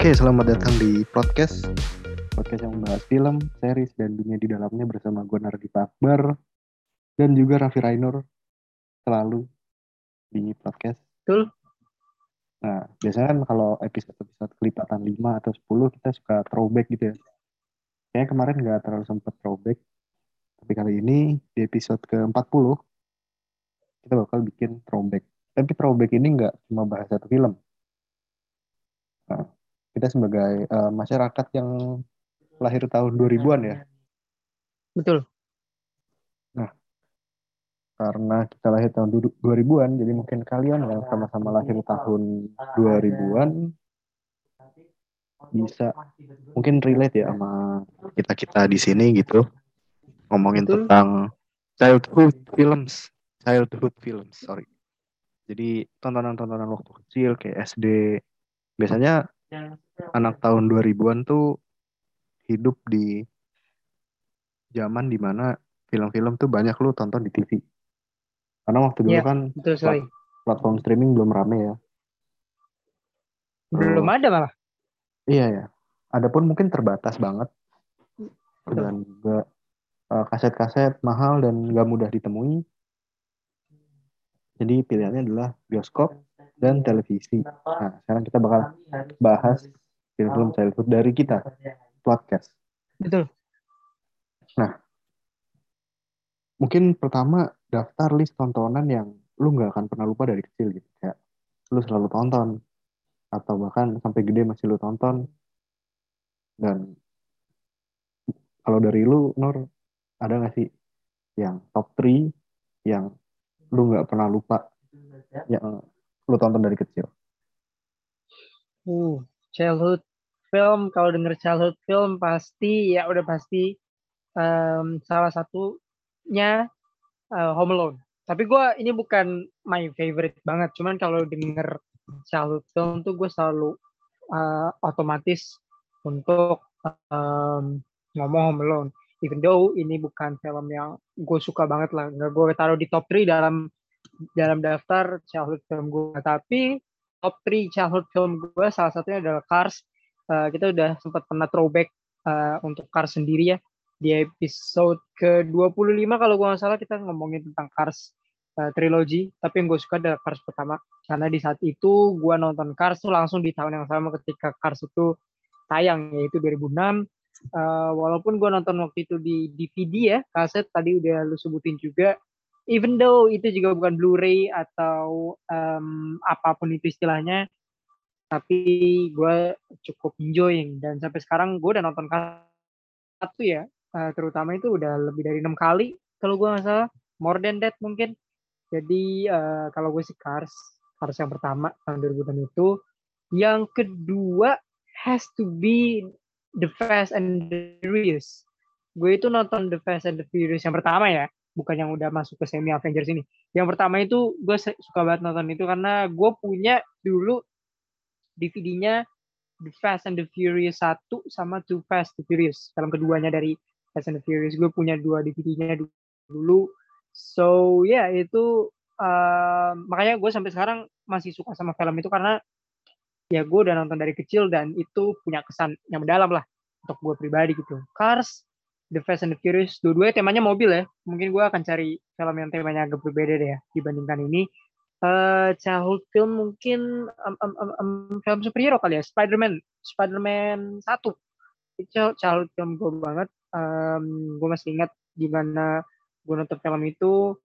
Oke, selamat datang di podcast podcast yang membahas film, series, dan dunia di dalamnya bersama gue Nardita Akbar dan juga Raffi Rainur selalu di podcast. Betul. Nah, biasanya kan kalau episode-episode kelipatan 5 atau 10 kita suka throwback gitu ya. Kayaknya kemarin nggak terlalu sempet throwback. Tapi kali ini di episode ke-40 kita bakal bikin throwback. Tapi throwback ini nggak cuma bahas satu film. Nah, kita sebagai uh, masyarakat yang lahir tahun 2000-an ya. Betul. Nah, karena kita lahir tahun 2000-an, jadi mungkin kalian yang sama-sama lahir tahun 2000-an bisa mungkin relate ya sama kita-kita di sini gitu. Ngomongin Betul. tentang childhood films, childhood films, sorry. Jadi tontonan-tontonan waktu kecil kayak SD. Biasanya anak tahun 2000-an tuh hidup di zaman di mana film-film tuh banyak lu tonton di TV. Karena waktu dulu Iya, kan Betul sekali. platform streaming belum rame ya. Belum Oh, ada malah. Iya ya. Adapun mungkin terbatas banget dan juga eh, kaset-kaset mahal dan gak mudah ditemui. Jadi pilihannya adalah bioskop dan televisi. Nah, sekarang kita bakal bahas film-film childhood dari kita, podcast. Betul. Mungkin pertama daftar list tontonan yang lu nggak akan pernah lupa dari kecil gitu. Kayak lu selalu tonton atau bahkan sampai gede masih lu tonton. Dan kalau dari lu, Nur, ada nggak sih yang top 3 yang lu nggak pernah lupa yang lu tonton dari kecil? Uh, childhood film kalau denger childhood film pasti ya udah pasti em, salah satunya eh, Home Alone. Tapi gua ini bukan my favorite banget. Cuman kalau denger childhood film tuh gue selalu eh, otomatis untuk em, ngomong Home Alone. Even though ini bukan film yang gue suka banget lah. Gue taruh di top 3 dalam dalam daftar childhood film gue. Tapi top 3 childhood film gue salah satunya adalah Cars. Eh, kita udah sempat pernah throwback eh, untuk Cars sendiri ya. Di episode ke-25 kalau gue nggak salah kita ngomongin tentang Cars eh, trilogy. Tapi yang gue suka adalah Cars pertama. Karena di saat itu gue nonton Cars tuh langsung di tahun yang sama ketika Cars itu tayang yaitu 2006 Eh, walaupun gue nonton waktu itu di DVD ya kaset tadi udah lu sebutin juga even though itu juga bukan Blu-ray atau em, apa pun itu istilahnya tapi gue cukup enjoying dan sampai sekarang gue udah nonton satu ya eh, terutama itu udah lebih dari enam kali kalau gue nggak salah more than that mungkin. Jadi eh, kalau gue sih Cars Cars yang pertama tahun 2000 itu. Yang kedua has to be The Fast and the Furious. Gue itu nonton The Fast and the Furious yang pertama ya bukan yang udah masuk ke semi Avengers ini yang pertama itu gue suka banget nonton itu karena gue punya dulu DVD-nya The Fast and the Furious 1 sama Too Fast the Furious. Film keduanya dari Fast and the Furious. Gue punya dua DVD-nya dulu. So, ya yeah, itu uh, makanya gue sampai sekarang masih suka sama film itu karena ya gue udah nonton dari kecil dan itu punya kesan yang mendalam lah untuk gue pribadi gitu. Cars, The Fast and the Furious, dua-duanya temanya mobil ya. Mungkin gue akan cari film yang temanya agak berbeda deh ya dibandingkan ini. Eh childhood film mungkin um, um, um, film superhero kali ya Spider-Man Spider-Man satu. Itu child- childhood film gue banget. Um, gue masih ingat gimana gue nonton film itu.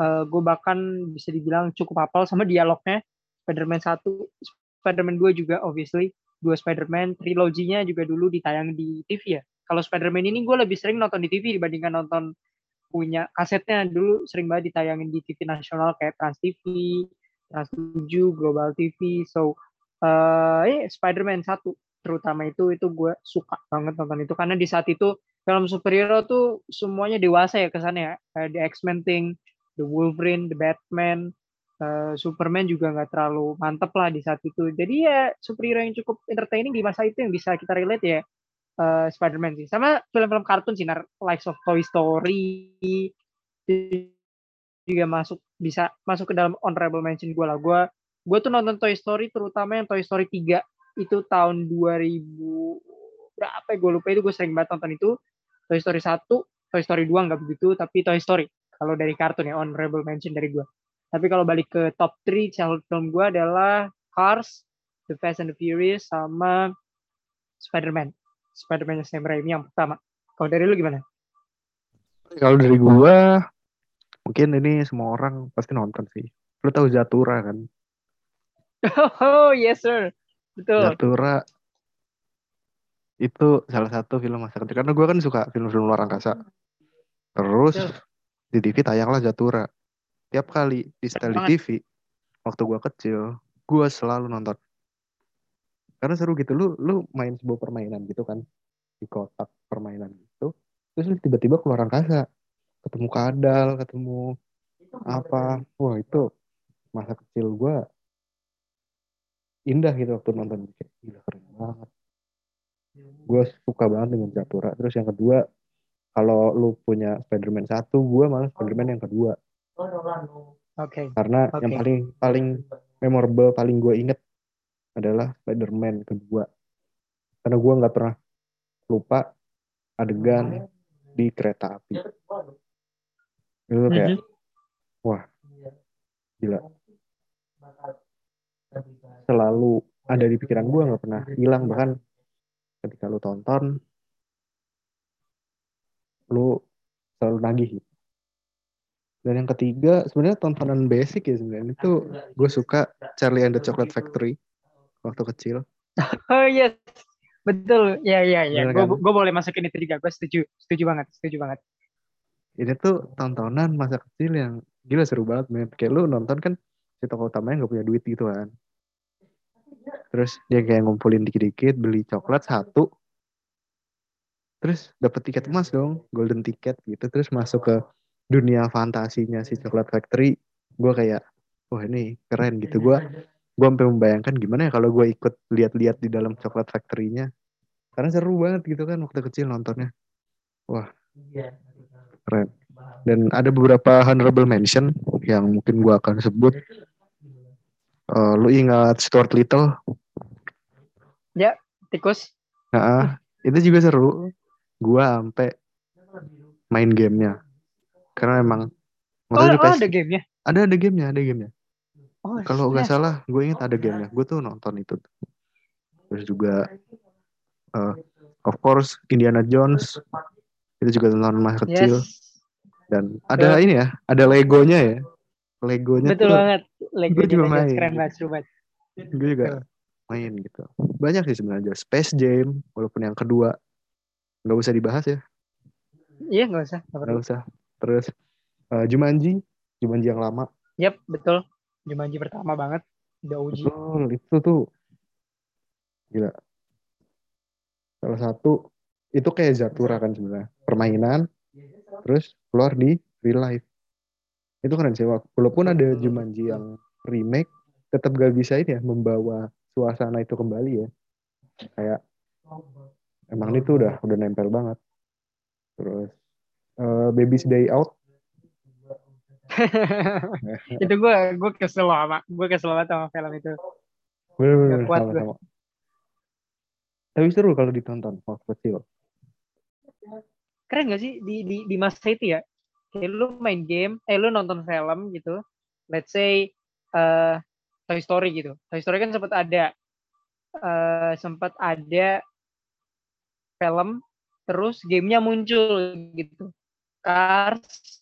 Eh gue bahkan bisa dibilang cukup hafal sama dialognya. Spider-Man satu Spider-Man 2 juga obviously. Dua Spider-Man triloginya juga dulu ditayang di TV ya kalau Spider-Man ini gue lebih sering nonton di TV dibandingkan nonton punya kasetnya dulu sering banget ditayangin di TV nasional kayak Trans TV, Trans 7, Global TV. So, eh eh, Spider-Man 1 terutama itu itu gue suka banget nonton itu karena di saat itu film superhero tuh semuanya dewasa ya kesannya ya. Kayak The X-Men thing, The Wolverine, The Batman, eh, Superman juga nggak terlalu mantep lah di saat itu. Jadi ya superhero yang cukup entertaining di masa itu yang bisa kita relate ya eh, Spider-Man sih. Sama film-film kartun sih. Likes of Toy Story juga masuk bisa masuk ke dalam honorable mention gue lah. Gue gue tuh nonton Toy Story terutama yang Toy Story 3 itu tahun 2000 berapa ya gue lupa itu gue sering banget nonton itu Toy Story 1 Toy Story 2 nggak begitu tapi Toy Story kalau dari kartun ya honorable mention dari gue tapi kalau balik ke top 3 childhood film gue adalah Cars The Fast and the Furious sama Spider-Man Spider-Man yang Sam Raimi yang pertama kalau dari lu gimana? Kalau dari gua mungkin ini semua orang pasti nonton sih. Lu tahu Zatura kan? Oh yes sir, betul. Zatura itu salah satu film masa kecil karena gue kan suka film-film luar angkasa. Terus Betul. di TV tayanglah Zatura. Tiap kali di setel di. TV waktu gue kecil, gue selalu nonton. Karena seru gitu lu lu main sebuah permainan gitu kan di kotak permainan gitu. Terus lu tiba-tiba keluar angkasa, ketemu kadal, ketemu apa? Wah itu masa kecil gue indah gitu waktu nonton kayak gila keren banget gue suka banget dengan Zatura terus yang kedua kalau lu punya Spider-Man satu gue malah Spider-Man yang kedua Oke. karena Oke. yang paling paling memorable paling gue inget adalah Spider-Man kedua. Karena gue nggak pernah lupa adegan di kereta api. Itu kayak Mhm. wah gila. Selalu ada di pikiran gue nggak pernah hilang. Bahkan ketika lu tonton lu selalu nagih. Gitu. dan yang ketiga sebenarnya tontonan basic ya sebenarnya. Itu gue suka Charlie and the Chocolate Factory waktu kecil. Oh yes, betul. Ya ya ya. Gue kan? gue boleh masukin itu juga. Gue setuju, setuju banget, setuju banget. ini tuh tontonan masa kecil yang gila seru banget men. Kayak lu nonton kan si tokoh utamanya nggak punya duit gitu kan. Terus dia kayak ngumpulin dikit-dikit beli coklat satu. Terus dapat tiket emas dong golden ticket gitu. Terus masuk ke dunia fantasinya si coklat factory. Gue kayak wah ini keren gitu. Gue gue sampai membayangkan gimana ya kalau gue ikut lihat-lihat di dalam coklat factory-nya karena seru banget gitu kan waktu kecil nontonnya wah keren dan ada beberapa honorable mention yang mungkin gue akan sebut Eh, lu ingat Stuart Little Tikus. Nah, itu juga seru. Gua sampai main gamenya. Karena emang Oh, oh PS ada gamenya. ada ada gamenya, ada gamenya. Oh, Kalau nggak salah, gue ingat ada gamenya. Gue tuh nonton itu. Terus juga, eh, of course, Indiana Jones. Itu juga tontonan masa kecil. Yes. Dan ada ini ya, ada Legonya ya. Legonya Betul tuh banget. Lego Gua juga main. keren banget, seru banget. gue juga main gitu. Banyak sih sebenarnya. Space Jam, walaupun yang kedua nggak usah dibahas ya. Iya nggak usah. nggak usah. Terus eh, Jumanji, Jumanji yang lama. Yap, betul. Jumanji pertama banget. Udah uji. Betul, itu tuh gila. Salah satu itu kayak Zatura kan sebenarnya. Permainan terus keluar di real life. Itu keren sih. Walaupun ada Jumanji yang remake, tetap gak bisa ini ya membawa suasana itu kembali ya. Kayak emang itu udah udah nempel banget. Terus eh, Baby's Day Out itu gue gue kesel sama gue kesel banget sama film itu. bener-bener Nggak kuat gue. sama-sama. Tapi seru kalau ditonton waktu kecil. Keren gak sih di di di masa itu ya? Kayak lu main game, eh lu nonton film gitu. Let's say eh Toy Story gitu. Toy Story kan sempat ada eh sempat ada film terus gamenya muncul gitu. Cars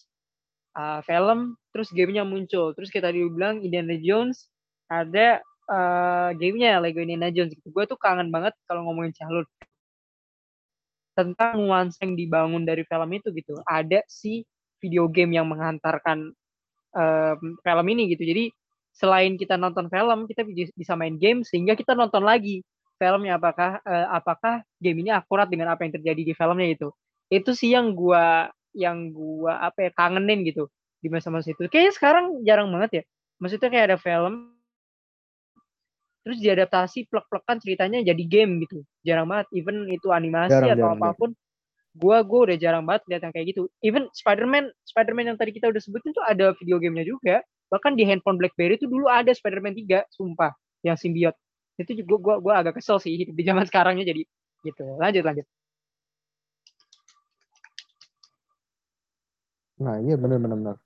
uh, film terus gamenya muncul. Terus kita dibilang Indiana Jones ada uh, gamenya Lego Indiana Jones gitu. Gue tuh kangen banget kalau ngomongin childhood tentang nuansa yang dibangun dari film itu gitu. Ada si video game yang menghantarkan um, film ini gitu. Jadi selain kita nonton film kita bi- bisa main game sehingga kita nonton lagi filmnya apakah eh, apakah game ini akurat dengan apa yang terjadi di filmnya itu itu sih yang gua yang gua apa ya kangenin gitu di masa-masa itu. Kayaknya sekarang jarang banget ya. Maksudnya kayak ada film terus diadaptasi plek-plekan ceritanya jadi game gitu. Jarang banget. Even itu animasi Jarang, atau jarang, apa pun gua gua udah jarang banget lihat yang kayak gitu. Even Spider-Man Spider-Man yang tadi kita udah sebutin tuh ada video gamenya juga. Bahkan di handphone BlackBerry tuh dulu ada Spider-Man 3 sumpah yang simbiot itu juga gua gua agak kesel sih hidup di zaman sekarangnya jadi gitu. Lanjut lanjut Nah iya bener-bener. bener.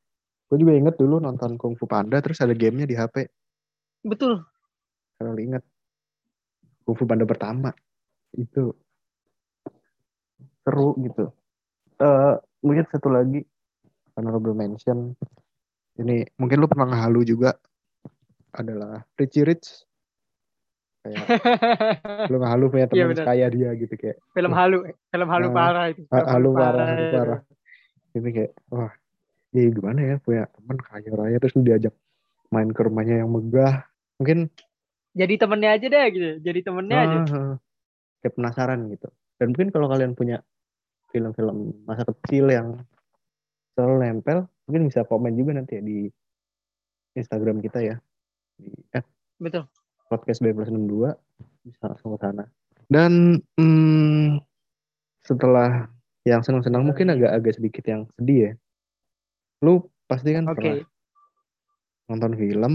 Gue juga inget dulu nonton Kung Fu Panda terus ada gamenya di HP. betul Kalau inget. Kung Fu Panda pertama. Itu seru gitu. eh mungkin satu lagi honorable mention. Ini mungkin lu pernah ngehalu juga adalah Richie Rich. Kayak lu ngehalu punya Iya, teman bener. kaya dia gitu kayak film halu film halu Ah, parah itu ha- Film halu parah, halu itu. parah. Ini kayak wah iya gimana ya punya teman kaya raya terus lu diajak main ke rumahnya yang megah. Mungkin jadi temennya aja deh gitu. Jadi temennya aja. Ah, ah, kayak penasaran gitu. Dan mungkin kalau kalian punya film-film masa kecil yang selalu nempel mungkin bisa komen juga nanti ya di Instagram kita ya. Di betul. Podcast B62 bisa langsung ke sana. Dan hmm, setelah yang senang-senang mungkin agak-agak sedikit yang sedih ya. Lu pasti kan oke. pernah nonton film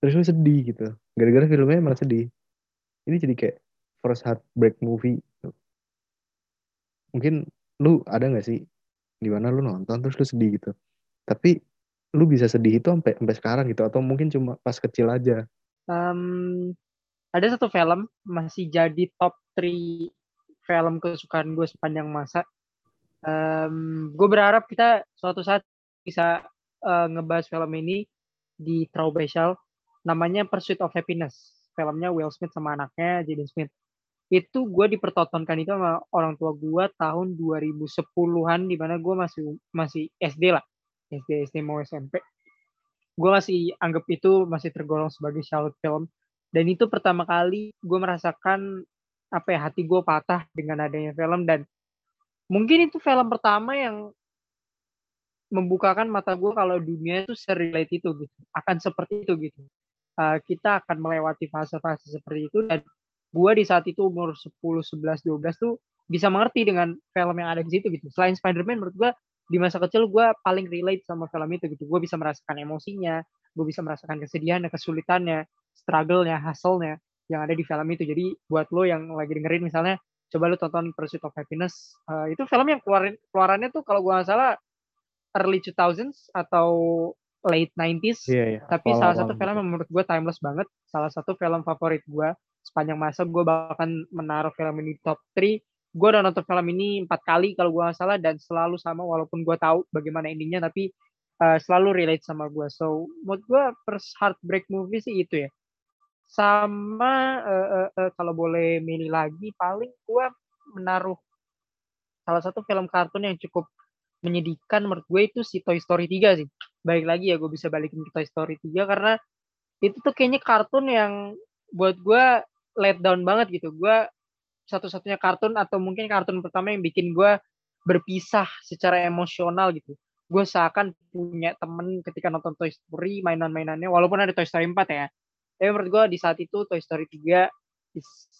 terus lu sedih gitu. Gara-gara filmnya malah sedih. Ini jadi kayak first heartbreak movie. Gitu. mungkin lu ada nggak sih di mana lu nonton terus lu sedih gitu? Tapi lu bisa sedih itu sampai sampai sekarang gitu atau mungkin cuma pas kecil aja? Em, ada satu film masih jadi top 3 film kesukaan gue sepanjang masa. gue berharap kita suatu saat bisa eh, ngebahas film ini di Throw Special. Namanya Pursuit of Happiness. Filmnya Will Smith sama anaknya Jaden Smith. Itu gue dipertontonkan itu sama orang tua gue tahun 2010-an di mana gue masih masih SD lah. SD, SD mau SMP gue masih anggap itu masih tergolong sebagai childhood film dan itu pertama kali gue merasakan apa ya hati gue patah dengan adanya film. Dan mungkin itu film pertama yang membukakan mata gue kalau dunia itu serelate itu gitu akan seperti itu gitu. Uh, kita akan melewati fase-fase seperti itu dan gue di saat itu umur 10, 11, 12 tuh bisa mengerti dengan film yang ada di situ gitu. Selain Spider-Man menurut gue di masa kecil gue paling relate sama film itu gitu. Gue bisa merasakan emosinya gue bisa merasakan kesedihannya kesulitannya struggle-nya hustle-nya yang ada di film itu. Jadi buat lo yang lagi dengerin misalnya coba lo tonton Pursuit of Happiness. Uh, itu film yang keluarin keluarannya tuh kalau gue nggak salah early 2000s atau late 90s iya iya. Tapi salah satu film yang menurut gue timeless banget. Salah satu film favorit gue sepanjang masa gue bahkan menaruh film ini top 3 gue udah nonton film ini empat kali kalau gue nggak salah dan selalu sama walaupun gue tahu bagaimana endingnya tapi uh, selalu relate sama gue so menurut gue first heartbreak movie sih itu ya sama uh, uh, uh, kalau boleh milih lagi paling gue menaruh salah satu film kartun yang cukup menyedihkan menurut gue itu si Toy Story 3 sih. Balik lagi ya gue bisa balikin ke Toy Story 3 karena itu tuh kayaknya kartun yang buat gue let down banget gitu. Gue satu-satunya kartun atau mungkin kartun pertama yang bikin gue berpisah secara emosional gitu. Gue seakan punya temen ketika nonton Toy Story mainan-mainannya walaupun ada Toy Story 4 ya tapi menurut gue di saat itu Toy Story 3 is-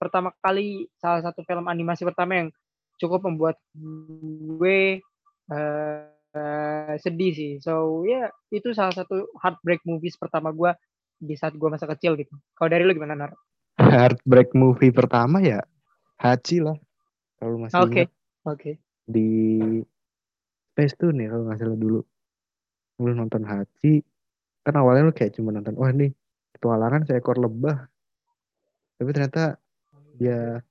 pertama kali salah satu film animasi pertama yang cukup membuat gue eh, eh, sedih sih. So ya itu salah satu heartbreak movies pertama gue di saat gue masa kecil gitu. Kalau dari lu gimana Nar? heartbreak movie pertama ya Hachi lah kalau masih Oke. ingat Oke. di Space Tune ya kalau nggak salah dulu lu nonton Hachi kan awalnya lu kayak cuma nonton wah nih petualangan seekor lebah. Tapi ternyata dia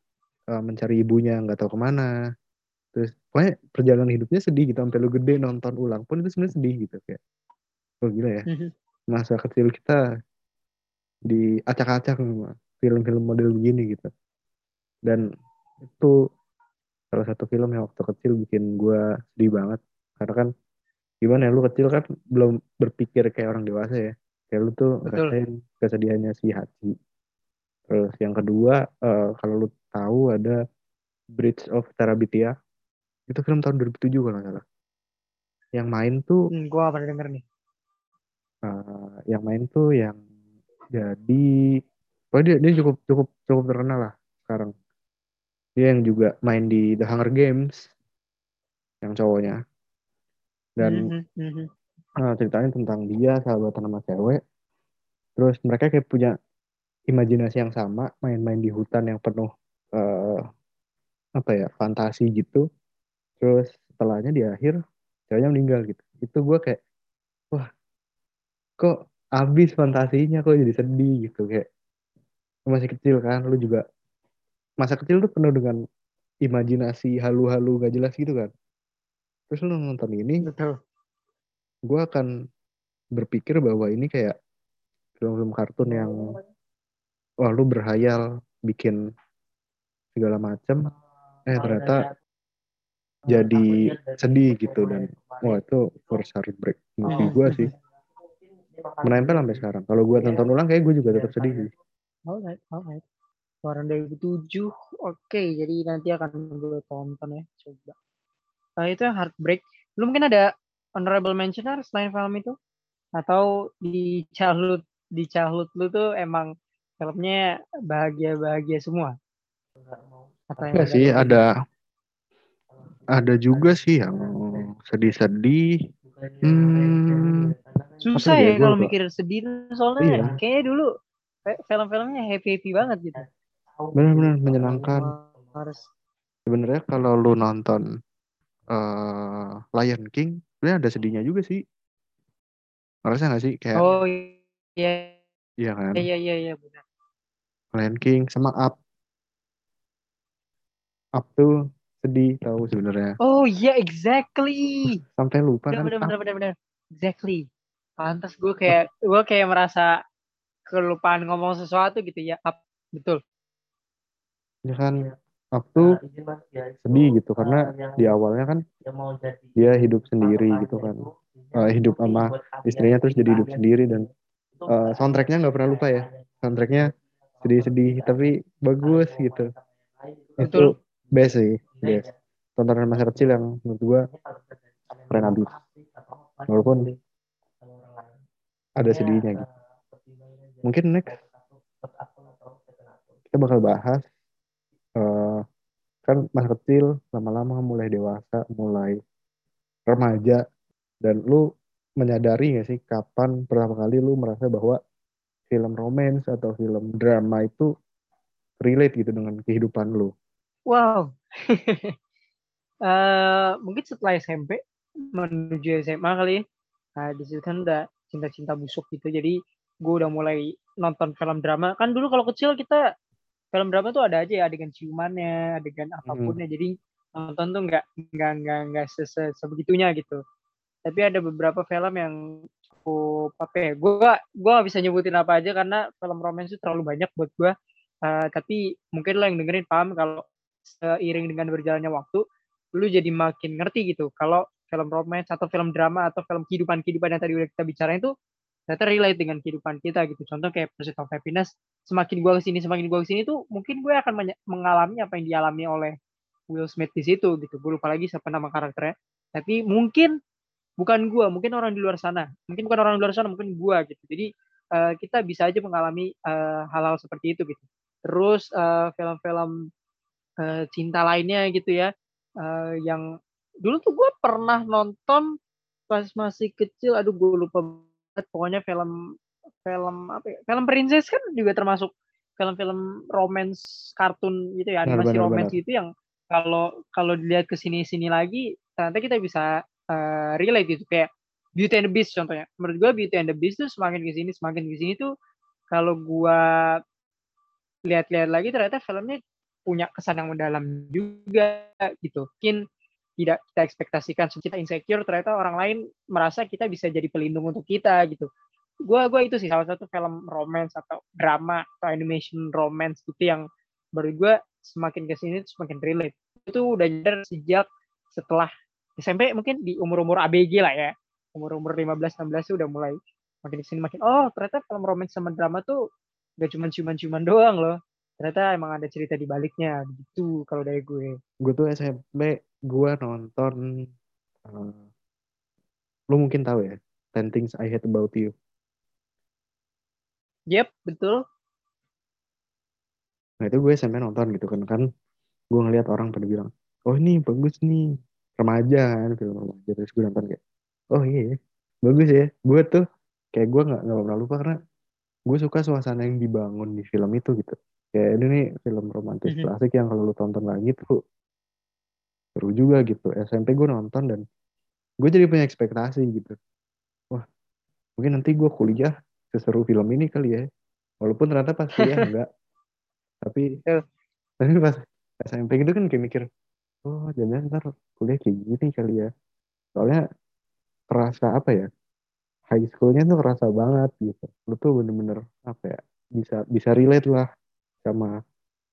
eh, mencari ibunya nggak tahu ke mana. Terus pokoknya perjalanan hidupnya sedih gitu sampai lu gede nonton ulang pun itu sebenarnya sedih gitu kayak oh gila ya Mhm. masa kecil kita diacak-acak sama film-film model begini gitu. Dan itu salah satu film yang waktu kecil bikin gue sedih banget. Karena kan gimana ya lu kecil kan belum berpikir kayak orang dewasa ya kayak lu tuh Betul. ngerasain kesedihannya si Hachi terus yang kedua eh, kalau lu tahu ada Bridge of Terabithia itu film tahun 2007 kalau nggak salah yang main tuh Hmm, gue gak pernah denger nih. eh, yang main tuh yang jadi oh dia dia cukup cukup cukup terkenal lah sekarang dia yang juga main di The Hunger Games yang cowoknya dan Mhm, mhm. Eh, ceritanya tentang dia sahabatan sama cewek. Terus mereka kayak punya imajinasi yang sama main-main di hutan yang penuh eh, apa ya fantasi gitu. Terus setelahnya di akhir ceweknya meninggal gitu. Itu gue kayak wah kok habis fantasinya kok jadi sedih gitu kayak. Lu masih kecil kan lu juga masa kecil tuh penuh dengan imajinasi halu-halu gak jelas gitu kan. Terus lu nonton ini gue akan berpikir bahwa ini kayak film-film kartun yang wah lu berhayal bikin segala macam eh ternyata jadi sedih gitu dan wah itu first heartbreak movie gue sih. Menempel sampai sekarang. Kalau gue tonton ulang kayak gue juga tetap sedih sih. Alright alright. Keluaran 2007 oke. Jadi nanti akan gue tonton ya coba. Uh, itu yang heartbreak. Lu mungkin ada honorable mentioner selain film itu? Atau di childhood di childhood lu tuh emang filmnya bahagia bahagia semua Enggak sih ada ada juga sih yang sedih-sedih. Hmm, susah ya ya, kalau mikir sedih soalnya Iya. kayaknya dulu film-filmnya happy happy banget gitu. Benar-benar menyenangkan. Harus. Sebenarnya kalau lu nonton eh Lion King sebenarnya ada sedihnya juga sih. Ngerasa gak sih? Kayak oh iya. Iya kan? Iya iya iya benar. Lion King sama Up. Up tuh sedih tahu sebenarnya. Oh iya exactly. Sampai lupa benar kan benar benar benar benar. Exactly. Pantas gue kayak gue kayak merasa kelupaan ngomong sesuatu gitu ya up. Betul. Ya kan Up tuh sedih gitu karena di awalnya kan dia hidup sendiri gitu kan. Eh, hidup sama istrinya terus jadi hidup sendiri dan eh, soundtracknya nggak pernah lupa ya. soundtracknya sedih-sedih tapi bagus gitu. itu best sih best. tontonan masa kecil yang menurut gua keren abis. walaupun ada sedihnya gitu. mungkin next. Kita bakal bahas eh, kan masa kecil lama-lama mulai dewasa mulai remaja. Dan lu menyadari gak sih kapan pertama kali lu merasa bahwa film romance atau film drama itu relate gitu dengan kehidupan lu? Wow. Eh, mungkin setelah SMP menuju SMA kali ya. Nah, di situ kan udah cinta-cinta busuk gitu. Jadi gue udah mulai nonton film drama. Kan dulu kalau kecil kita film drama tuh ada aja ya adegan ciumannya adegan apa pun ya jadi nonton tuh nggak nggak nggak nggak se -se- sebegitunya gitu. Tapi ada beberapa film yang cukup apa ya gue gue gak bisa nyebutin apa aja karena film romance itu terlalu banyak buat gue Uh, tapi mungkin lo yang dengerin paham kalau seiring dengan berjalannya waktu lu jadi makin ngerti gitu kalau film romance atau film drama atau film kehidupan kehidupan yang tadi udah kita bicarain itu ternyata relate dengan kehidupan kita gitu. Contoh kayak Pursuit of Happiness semakin gue ke sini semakin gue ke sini tuh mungkin gue akan mengalami apa yang dialami oleh Will Smith di situ gitu. Gue lupa lagi siapa nama karakternya. Tapi mungkin bukan gue mungkin orang di luar sana. Mungkin bukan orang di luar sana mungkin gue gitu. Jadi uh, kita bisa aja mengalami uh, hal-hal seperti itu gitu. Terus uh, film-film uh, cinta lainnya gitu ya uh, yang dulu tuh gue pernah nonton pas masih kecil. Aduh gue lupa pokoknya film film apa ya film princess kan juga termasuk film-film romance kartun gitu ya animasi benar, romance benar. gitu yang kalau kalau dilihat ke sini-sini lagi ternyata kita bisa uh, relate gitu. Kayak Beauty and the Beast contohnya. Menurut gue Beauty and the Beast tuh semakin ke sini semakin ke sini tuh kalau gue lihat-lihat lagi ternyata filmnya punya kesan yang mendalam juga gitu. Mungkin tidak kita ekspektasikan kita insecure ternyata orang lain merasa kita bisa jadi pelindung untuk kita gitu. Gue gua itu sih salah satu film romance atau drama atau animation romance gitu yang baru gue semakin ke sini semakin relate. Itu udah nyadar sejak setelah SMP mungkin di umur-umur ABG lah ya. Umur-umur 15 16 udah mulai makin ke sini makin oh ternyata film romance sama drama tuh gak cuma cuman-cuman doang loh. Ternyata emang ada cerita di baliknya gitu kalau dari gue. Gue tuh SMP gue nonton uh, lu mungkin tahu ya Ten Things I Hate About You. Yep betul. Nah itu gue SMP nonton gitu kan kan gue ngeliat orang pada bilang oh ini bagus nih remaja kan film remaja terus gue nonton kayak oh iya bagus ya. Gue tuh kayak gue nggak nggak pernah lupa karena gue suka suasana yang dibangun di film itu gitu. Kayak ini nih film romantis Mhm. klasik yang kalau lu tonton lagi tuh seru juga gitu. SMP gue nonton dan gue jadi punya ekspektasi gitu. Wah mungkin nanti gue kuliah seseru film ini kali ya. Walaupun ternyata pas kuliah enggak. Tapi Betul. tapi pas SMP gitu kan kayak mikir oh jangan ntar kuliah kayak gini kali ya. Soalnya kerasa apa ya high schoolnya tuh kerasa banget gitu. Lu tuh bener-bener apa ya bisa bisa relate lah sama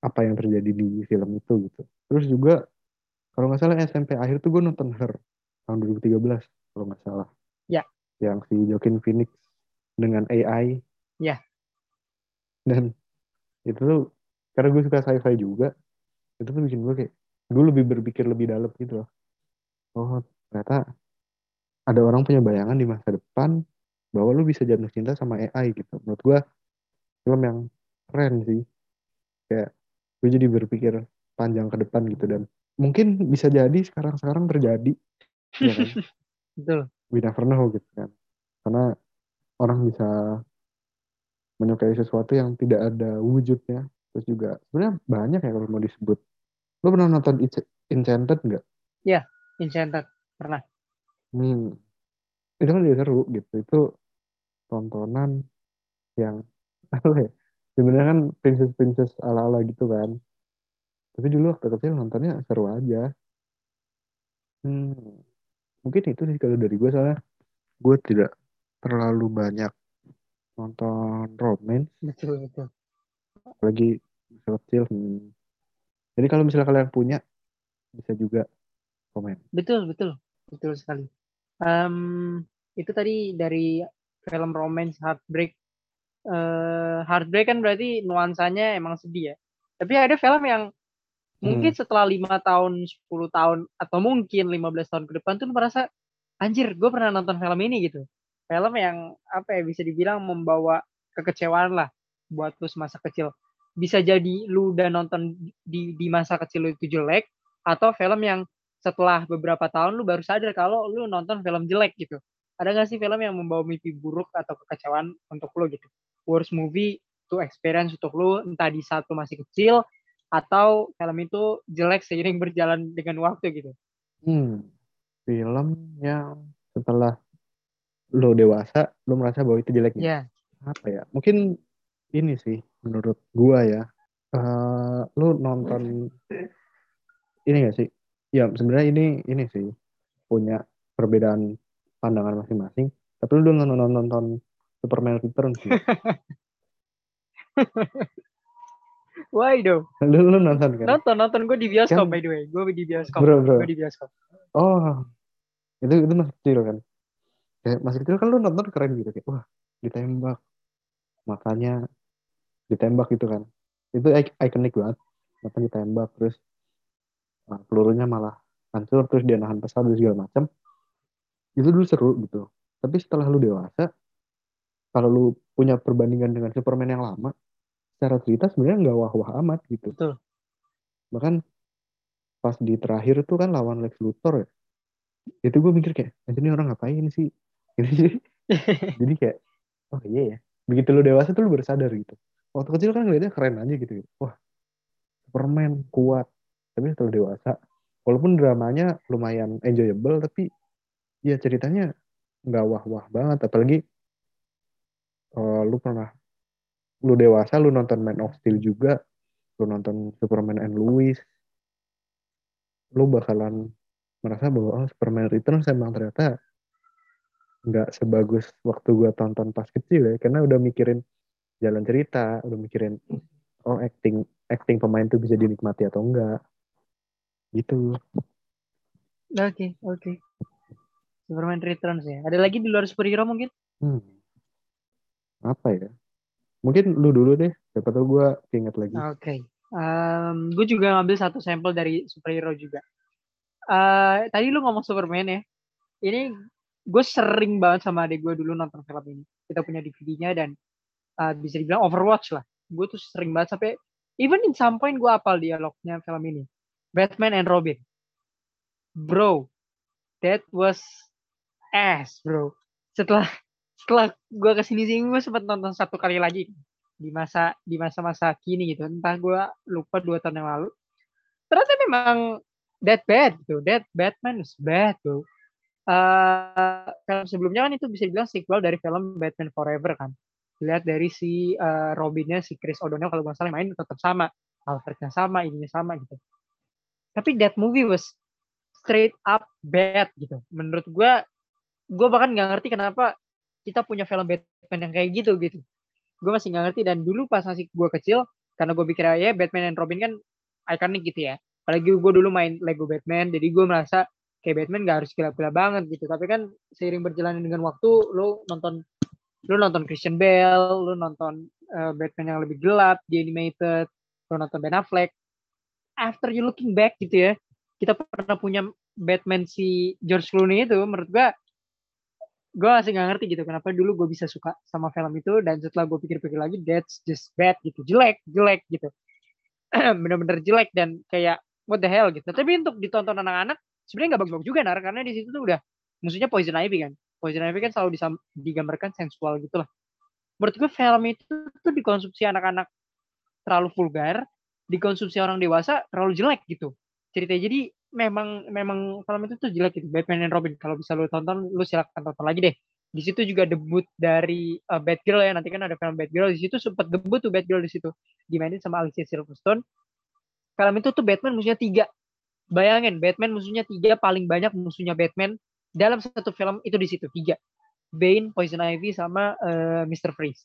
apa yang terjadi di film itu gitu. Terus juga kalau nggak salah SMP akhir tuh gue nonton Her tahun 2013 kalau nggak salah. Ya. yang si Joaquin Phoenix dengan AI Ya. dan itu tuh karena gue suka sci-fi juga itu tuh bikin gue kayak gue lebih berpikir lebih dalam gitu loh. Oh ternyata ada orang punya bayangan di masa depan bahwa lu bisa jatuh cinta sama AI gitu. Menurut gue film yang keren sih. Kayak gue jadi berpikir panjang ke depan gitu dan mungkin bisa jadi sekarang-sekarang terjadi ya kan Betul. we never know gitu kan karena orang bisa menyukai sesuatu yang tidak ada wujudnya terus juga sebenarnya banyak ya kalau mau disebut lu pernah nonton Ench- Enchanted nggak Enchanted. Pernah. hmm. itu kan juga seru gitu itu tontonan yang apa ya sebenarnya kan princess princess ala ala gitu kan tapi dulu waktu kecil nontonnya seru aja hmm. mungkin itu sih kalau dari gue soalnya gue tidak terlalu banyak nonton romance Betul, betul. apalagi masa kecil hmm. jadi kalau misalnya kalian punya bisa juga komen Betul, betul. Betul sekali. Em, itu tadi dari film romance Heartbreak. Eh, Heartbreak kan berarti nuansanya emang sedih ya. Tapi ada film yang mungkin setelah lima tahun, 10 tahun, atau mungkin 15 tahun ke depan tuh merasa, anjir gue pernah nonton film ini gitu. Film yang apa ya bisa dibilang membawa kekecewaan lah buat lu semasa kecil. Bisa jadi lu udah nonton di di masa kecil lu itu jelek atau film yang setelah beberapa tahun lu baru sadar kalau lu nonton film jelek gitu. Ada gak sih film yang membawa mimpi buruk atau kekecewaan untuk lu gitu? Worst movie to experience untuk lu entah di saat lu masih kecil atau film itu jelek seiring berjalan dengan waktu gitu. hmm. film yang setelah lo dewasa lo merasa bahwa itu jelek Ya, apa ya? Mungkin ini sih menurut gua ya. Eh lu nonton ini gak sih? Ya sebenarnya ini ini sih punya perbedaan pandangan masing-masing. Tapi lu udah nonton nonton Superman Returns sih why lu, lu nonton kan? Nonton, nonton. Gue di bioskop Kan- by the way. Gue di bioskop. bro bro. Gue di bioskop. oh. Itu itu masih kecil kan? Kayak masih kecil kan lu nonton keren gitu. Kayak wah ditembak. Makanya ditembak gitu kan? Itu ik- ikonik banget. Makanya ditembak terus nah, pelurunya malah hancur terus dia nahan pesawat dan segala macam itu dulu seru gitu. Tapi setelah lu dewasa kalau lu punya perbandingan dengan Superman yang lama secara cerita sebenarnya nggak wah-wah amat gitu. Betul. bahkan pas di terakhir tuh kan lawan Lex Luthor ya itu gue mikir kayak "Anjir, ini orang ngapain sih? Ini jadi kayak oh iya ya. Begitu lu dewasa tuh lu baru sadar gitu. Waktu kecil kan ngeliatnya keren aja gitu wah Superman kuat. Tapi setelah dewasa walaupun dramanya lumayan enjoyable tapi ya ceritanya nggak wah-wah banget. Apalagi eh, lu pernah lu dewasa lu nonton Man of Steel juga lu nonton Superman and Lois lu bakalan merasa bahwa oh, Superman Returns emang ternyata nggak sebagus waktu gua tonton pas kecil ya karena udah mikirin jalan cerita udah mikirin oh acting acting pemain tuh bisa dinikmati atau enggak gitu Oke, oke. Superman Returns ya. Ada lagi di luar superhero mungkin? hmm. apa ya mungkin lu dulu deh siapa tahu gua ingat lagi Oke. gue juga ngambil satu sampel dari superhero juga. Eh, tadi lu ngomong Superman ya. Ini gue sering banget sama adik gue dulu nonton film ini. Kita punya DVD-nya dan eh, bisa dibilang Overwatch lah. Gue tuh sering banget sampai even in some point gue apal dialognya film ini. Batman and Robin. Bro, that was ass, bro. Setelah setelah gue ke sini sini gue sempat nonton satu kali lagi di masa di masa-masa kini gitu. Entah gue lupa dua tahun yang lalu. Ternyata memang that bad gitu. That Batman is bad tuh uh, film sebelumnya kan itu bisa dibilang sequel dari film Batman Forever kan. Lihat dari si uh, Robinnya si Chris O'Donnell kalau gue salah main tetap sama. Alfrednya sama ininya sama gitu. Tapi that movie was straight up bad gitu. Menurut gue gue bahkan nggak ngerti kenapa kita punya film Batman yang kayak gitu gitu. Gue masih nggak ngerti dan dulu pas masih gue kecil karena gue pikir ya Batman dan Robin kan ikonik gitu ya. Apalagi gue dulu main Lego Batman jadi gue merasa kayak Batman gak harus gila-gila banget gitu. Tapi kan seiring berjalan dengan waktu lo nonton lo nonton Christian Bale lo nonton uh, Batman yang lebih gelap di animated lo nonton Ben Affleck. After you looking back gitu ya kita pernah punya Batman si George Clooney itu menurut gue gue masih gak ngerti gitu kenapa dulu gue bisa suka sama film itu dan setelah gue pikir-pikir lagi that's just bad gitu. Jelek jelek gitu. Bener-bener jelek dan kayak what the hell gitu. Tapi untuk ditonton anak-anak sebenarnya nggak bagus-bagus juga nar karena di situ tuh udah musuhnya Poison Ivy kan? Poison Ivy kan selalu digambarkan sensual gitu lah. Menurut gue film itu tuh dikonsumsi anak-anak terlalu vulgar dikonsumsi orang dewasa terlalu jelek gitu. Ceritanya jadi memang memang film itu tuh jelek gitu Batman and Robin. Kalau bisa lu tonton lu silakan tonton lagi deh. Di situ juga debut dari uh, Batgirl ya. Nanti kan ada film Batgirl. Di situ sempat debut tuh Batgirl di situ. Dimainin sama Alicia Silverstone. Film itu tuh Batman musuhnya tiga. Bayangin Batman musuhnya tiga paling banyak musuhnya Batman dalam satu film itu di situ tiga. Bane, Poison Ivy sama uh, Mr. Freeze.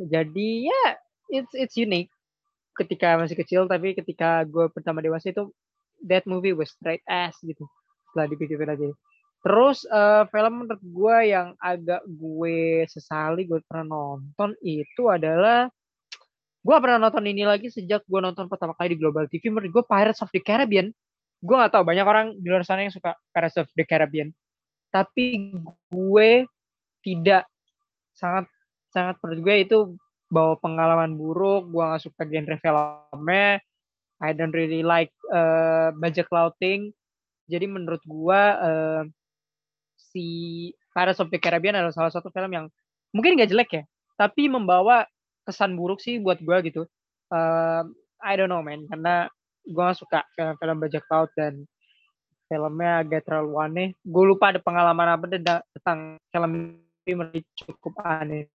Jadi ya it's it's unique ketika masih kecil tapi ketika gue pertama dewasa itu that movie was straight ass gitu setelah dipikir lagi terus uh, film menurut gue yang agak gue sesali gue pernah nonton itu adalah gue pernah nonton ini lagi sejak gue nonton pertama kali di Global TV menurut gue Pirates of the Caribbean gue gak tahu banyak orang di luar sana yang suka Pirates of the Caribbean. Tapi gue tidak sangat sangat menurut gue itu bawa pengalaman buruk gue gak suka genre filmnya I don't really like uh, budget clouding. Jadi menurut gue uh, si Pirates of the Caribbean adalah salah satu film yang mungkin gak jelek ya tapi membawa kesan buruk sih buat gue gitu. Uh, I don't know man karena gue gak suka film-film bajak laut dan filmnya agak terlalu aneh. Gue lupa ada pengalaman apa tentang film ini cukup aneh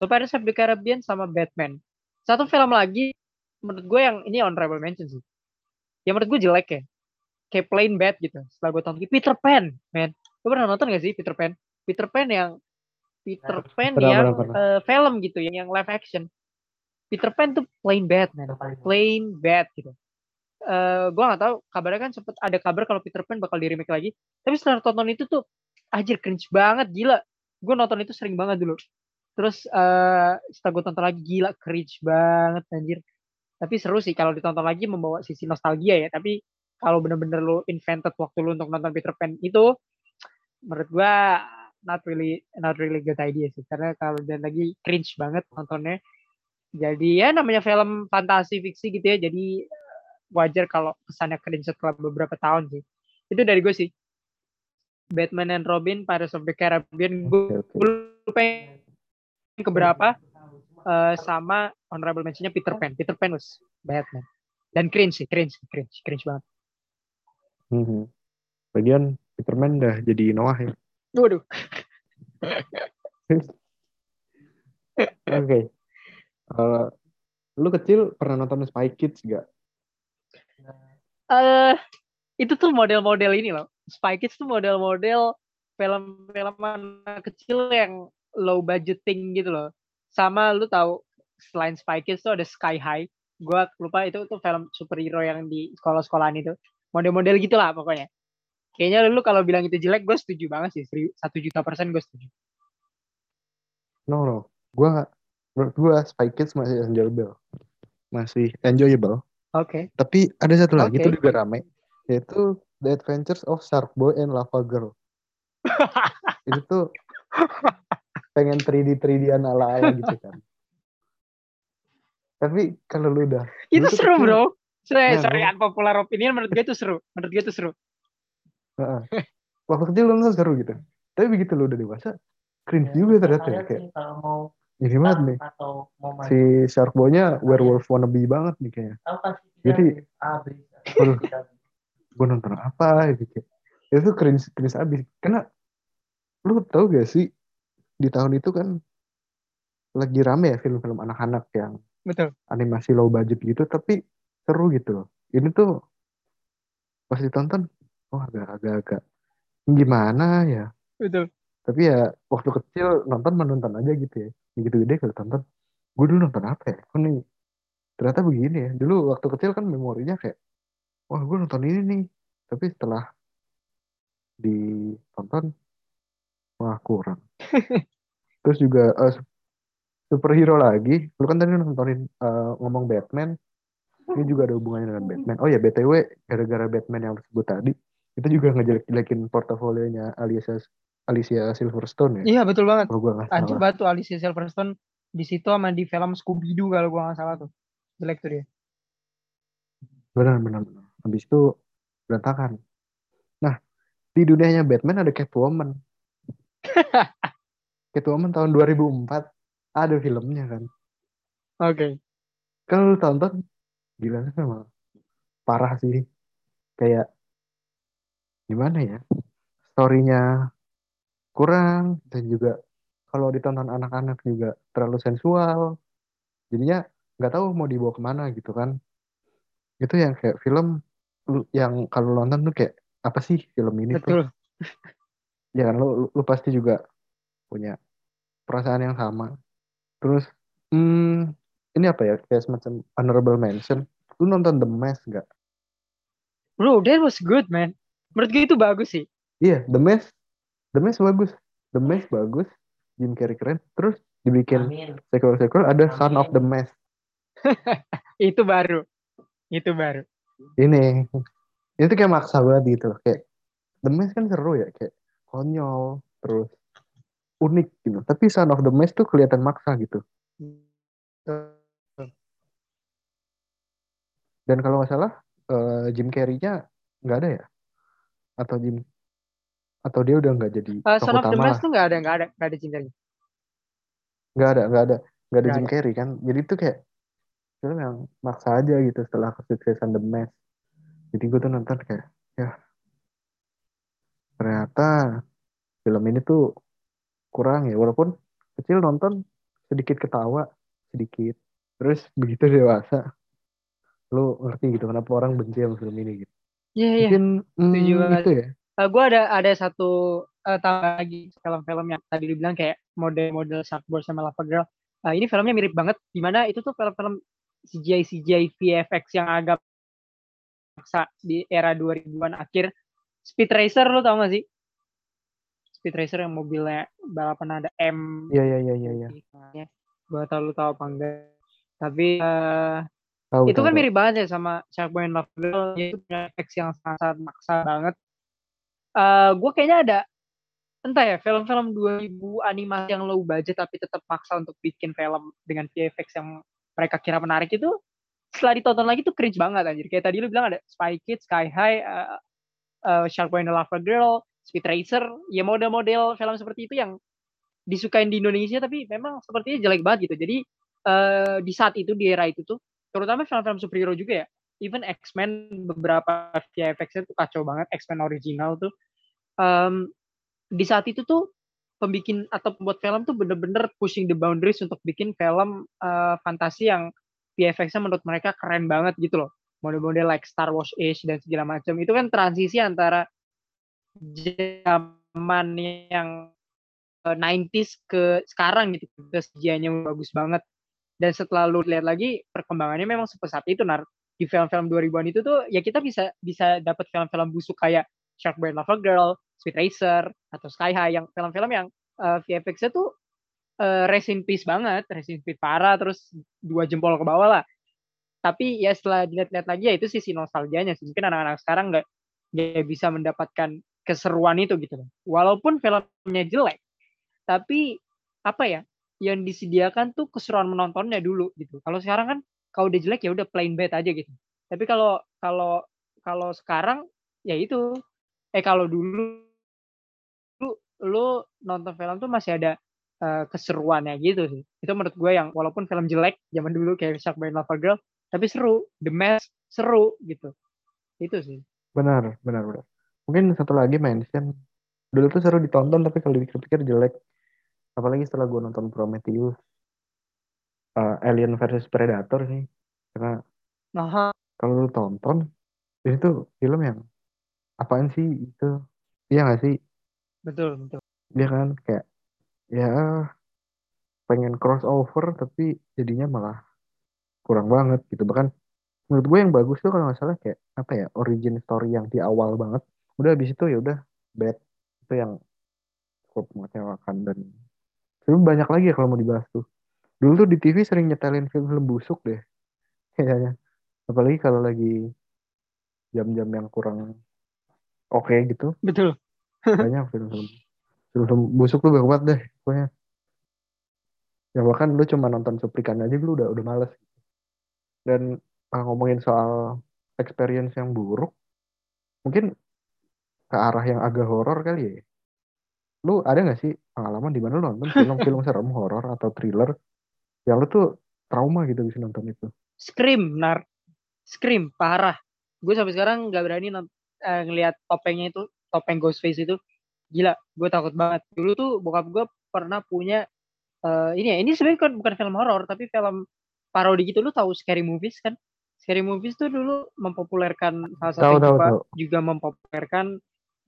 So Pirates of the Caribbean sama Batman. Satu film lagi menurut gue yang ini honorable mention sih. Yang menurut gue jelek ya. Kayak plain bad gitu. Setelah gue tonton Peter Pan, man. Lo pernah nonton gak sih Peter Pan? Peter Pan yang Peter Pan pernah, yang pernah, pernah. Uh, film gitu, yang yang live action. Peter Pan tuh plain bad, man. Plain bad gitu. Uh, gue gak tahu kabarnya kan sempet ada kabar kalau Peter Pan bakal di remake lagi. Tapi setelah tonton itu tuh anjir cringe banget, gila. Gue nonton itu sering banget dulu terus uh, setelah gue tonton lagi gila cringe banget anjir. Tapi seru sih kalau ditonton lagi membawa sisi nostalgia ya. Tapi kalau bener-bener lo invented waktu lo untuk nonton Peter Pan itu menurut gue not really not really good idea sih. Karena kalau dan lagi cringe banget nontonnya. Jadi ya namanya film fantasi fiksi gitu ya. Jadi wajar kalau kesannya cringe setelah beberapa tahun sih. Itu dari gue sih. Batman and Robin Pirates of the Caribbean gue okay, keberapa uh, sama honorable mentionnya Peter Pan. Peter Pan was bad man. Dan cringe sih, cringe, cringe, cringe banget. Hmm. Bagian Peter Pan udah jadi Noah ya. Waduh. Oke. okay. Uh, lu kecil pernah nonton Spy Kids gak? Uh, itu tuh model-model ini loh. Spy Kids tuh model-model film-film anak kecil yang low budgeting gitu loh. Sama lu tahu selain Spy Kids tuh ada Sky High. Gua lupa itu tuh film superhero yang di sekolah-sekolahan itu. Model-model gitulah pokoknya. Kayaknya lu kalau bilang itu jelek, gue setuju banget sih. Satu juta persen gue setuju. No, no. Gue menurut gue Spy Kids masih enjoyable. Masih enjoyable. Oke. Okay. Tapi ada satu lagi okay. tuh juga rame. Yaitu The Adventures of Shark Boy and Lava Girl. itu tuh pengen 3D 3D ala ala gitu kan tapi kalau lu udah itu seru kecil, bro sorry nah, sorry unpopular opinion menurut gue itu seru menurut gue itu seru waktu kecil lu nonton seru gitu tapi begitu lo udah dewasa cringe Ya, juga ternyata ya kayak kalau mau ini banget nih atau mau maju si Shark Boy-nya werewolf wannabe banget nih kayaknya Jadi, A B Waduh. gue nonton apa gitu kayak itu cringe cringe abis karena lu tau gak sih di tahun itu kan lagi rame ya film-film anak-anak yang Betul. animasi low budget gitu tapi seru gitu loh. Ini tuh pas ditonton oh agak-agak gimana ya? Betul. tapi ya waktu kecil nonton menonton aja gitu ya. Begitu gede kalau tonton. Gue dulu nonton apa ya? Kok nih ternyata begini ya. Dulu waktu kecil kan memorinya kayak wah gue nonton ini nih. Tapi setelah ditonton wah kurang. Terus juga eh, superhero lagi. Lu kan tadi nontonin eh, ngomong Batman. Ini juga ada hubungannya dengan Batman. Oh ya btw gara-gara Batman yang tersebut tadi kita juga ngejelek-jelekin portofolionya Alicia Alicia Silverstone ya? Iya betul banget. kalau nggak salah. banget tuh Alicia Silverstone di situ sama di film Scooby Doo kalau gua nggak salah tuh. Jelek tuh dia. benar benar benar. Habis itu berantakan. Nah di dunianya Batman ada Catwoman Catwoman tahun 2004 ada filmnya kan? Oke. kalau lu tonton gila memang parah sih. Kayak gimana ya? Storynya kurang dan juga kalau ditonton anak-anak juga terlalu sensual. Jadinya nggak tahu mau dibawa ke mana gitu kan. Itu yang kayak film yang kalau nonton tuh kayak apa sih film ini tuh? Betul. Ya kan lu, lu, lu pasti juga punya perasaan yang sama terus hmm, ini apa ya kayak semacam honorable mention lu nonton The Mask nggak Bro, that was good man. Menurut gue itu bagus sih. iya The Mask The Mask bagus The Mask bagus Jim Carrey keren terus dibikin Amin. sequel sequel ada Son of Amin. the Mask Itu baru. Itu baru. ini itu kayak maksa banget gitu kayak The Mask kan seru ya kayak konyol terus unik gitu. Tapi Son of the Mask tuh kelihatan maksa gitu. Dan kalau nggak salah eh, Jim Carrey-nya nggak ada ya? Atau Jim atau dia udah nggak jadi Uh, Son of the utama Mask lah? tuh nggak ada, nggak ada, nggak ada cintanya. nggak ada nggak ada nggak ada Nggak Jim ada. Carrey kan? Jadi itu kayak film yang maksa aja gitu setelah kesuksesan The Mask jadi gue tuh nonton kayak ya ternyata film ini tuh kurang ya walaupun kecil nonton sedikit ketawa sedikit terus begitu dewasa lu ngerti gitu kenapa orang benci sama film ini gitu Iya iya. mungkin hmm, Setuju banget. itu ya Uh, gue ada ada satu uh, tambah lagi film-film yang tadi dibilang kayak model-model Sharkboy sama Lava Girl. Uh, ini filmnya mirip banget. Di mana itu tuh film-film CGI CGI VFX yang agak di era 2000-an akhir. Speed Racer lo tau gak sih? Speed Racer yang mobilnya balapan ada M. iya iya iya iya iya Gue tau lu tau apa enggak. Tapi uh, tahu itu tahu, kan tahu. mirip banget ya sama Sharkboy and Lava Girl. Itu punya efek yang sangat maksa banget. Eh gue kayaknya ada entah ya film-film 2000 animasi yang low budget tapi tetap maksa untuk bikin film dengan VFX yang mereka kira menarik itu setelah ditonton lagi tuh cringe banget anjir. Kayak tadi lu bilang ada Spy Kids, Sky High, uh, uh, Shark Boy and the Lava Girl, Speed Racer, ya model-model film seperti itu yang disukain di Indonesia tapi memang sepertinya jelek banget gitu. Jadi eh di saat itu di era itu tuh terutama film-film superhero juga ya. Even X-Men beberapa VFX-nya tuh kacau banget, X-Men original tuh. Em, di saat itu tuh pembikin atau pembuat film tuh bener-bener pushing the boundaries untuk bikin film eh, fantasi yang VFX-nya menurut mereka keren banget gitu loh. Model-model like Star Wars Age dan segala macam. Itu kan transisi antara zaman yang eh, 90s ke sekarang gitu. Terus CGI-nya bagus banget. Dan setelah lu lihat lagi perkembangannya memang sepesat itu nar di film-film 2000-an itu tuh ya kita bisa bisa dapat film-film busuk kayak Shark Boy and Lava Girl, Speed Racer atau Sky High yang film-film yang uh, VFX-nya tuh uh, rest peace banget, in peace parah terus dua jempol ke bawah lah. Tapi ya setelah dilihat-lihat lagi ya itu sisi nostalgianya sih. Mungkin anak-anak sekarang nggak nggak bisa mendapatkan keseruan itu gitu loh. Walaupun filmnya jelek, tapi apa ya yang disediakan tuh keseruan menontonnya dulu gitu. Kalau sekarang kan kalau udah jelek ya udah plain bad aja gitu. Tapi kalau kalau kalau sekarang ya itu eh kalau dulu dulu lu nonton film tuh masih ada uh, keseruannya gitu sih itu menurut gue yang walaupun film jelek zaman dulu kayak Shark Boy Lava Girl tapi seru The Mask seru gitu. Itu sih. Benar benar benar. Mungkin satu lagi mention dulu tuh seru ditonton tapi kalau dipikir-pikir jelek. Apalagi setelah gue nonton Prometheus. Uh, Alien versus Predator sih. Karena Aha. kalau lu tonton itu film yang apaan sih itu iya gak sih? Betul betul. Dia kan? Kayak ya pengen crossover tapi jadinya malah kurang banget gitu. Bahkan menurut gue yang bagus tuh kalau nggak salah kayak apa ya origin story yang di awal banget. Udah habis itu ya udah bad. Itu yang cukup mengecewakan dan sebenarnya banyak lagi ya kalau mau dibahas tuh. Dulu tuh di TV sering nyetelin film-film busuk deh. Kayaknya apalagi kalau lagi jam-jam yang kurang oke okay, gitu. Betul. Banyak film-film. Film busuk tuh banget deh pokoknya. Ya bahkan lu cuma nonton cuplikan aja lu udah udah males dan uh, ngomongin soal experience yang buruk mungkin ke arah yang agak horor kali ya. Lu ada gak sih pengalaman di mana lu nonton film-film serem horor atau thriller yang lu tuh trauma gitu bisa nonton itu? Scream nar Scream parah. Gue sampai sekarang nggak berani uh, ngelihat topengnya itu topeng Ghostface itu. Gila gue takut banget. Dulu tuh bokap gue pernah punya uh, ini ya ini sebenarnya bukan film horor tapi film parodi gitu. Lu tahu scary movies kan? Scary movies tuh dulu mempopulerkan salah satu tahu, juga, tahu. juga mempopulerkan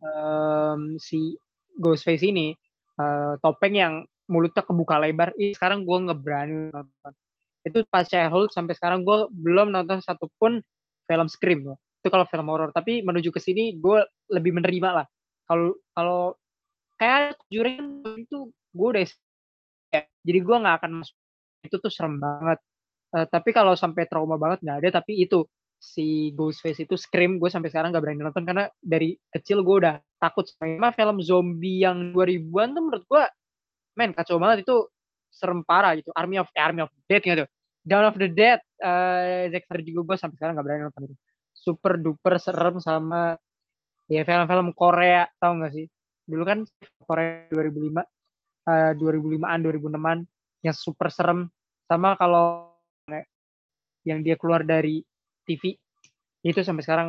um, si Ghostface ini uh, topeng yang mulutnya kebuka lebar. Ih, sekarang gue ngeberani nonton. Itu pas childhood sampai sekarang gue belum nonton satupun film Scream. Ya. itu kalau film horor. Tapi menuju ke sini gue lebih menerima lah. Kalau kalau kayak jurin itu gue udah ya jadi gue nggak akan masuk. Itu tuh serem banget uh, tapi kalau sampai trauma banget nggak ada tapi itu si Ghostface itu Scream gue sampai sekarang nggak berani nonton karena dari kecil gue udah takut sama film zombie yang 2000-an tuh menurut gue men kacau banget. Itu serem parah gitu. Army of eh, Army of Dead gitu. Dawn of the Dead uh, Zack juga gue sampai sekarang nggak berani nonton itu super duper serem sama ya film-film Korea tau gak sih? Dulu kan Korea 2005 uh, 2005-an 2006-an yang super serem. Sama kalau yang dia keluar dari TV itu sampai sekarang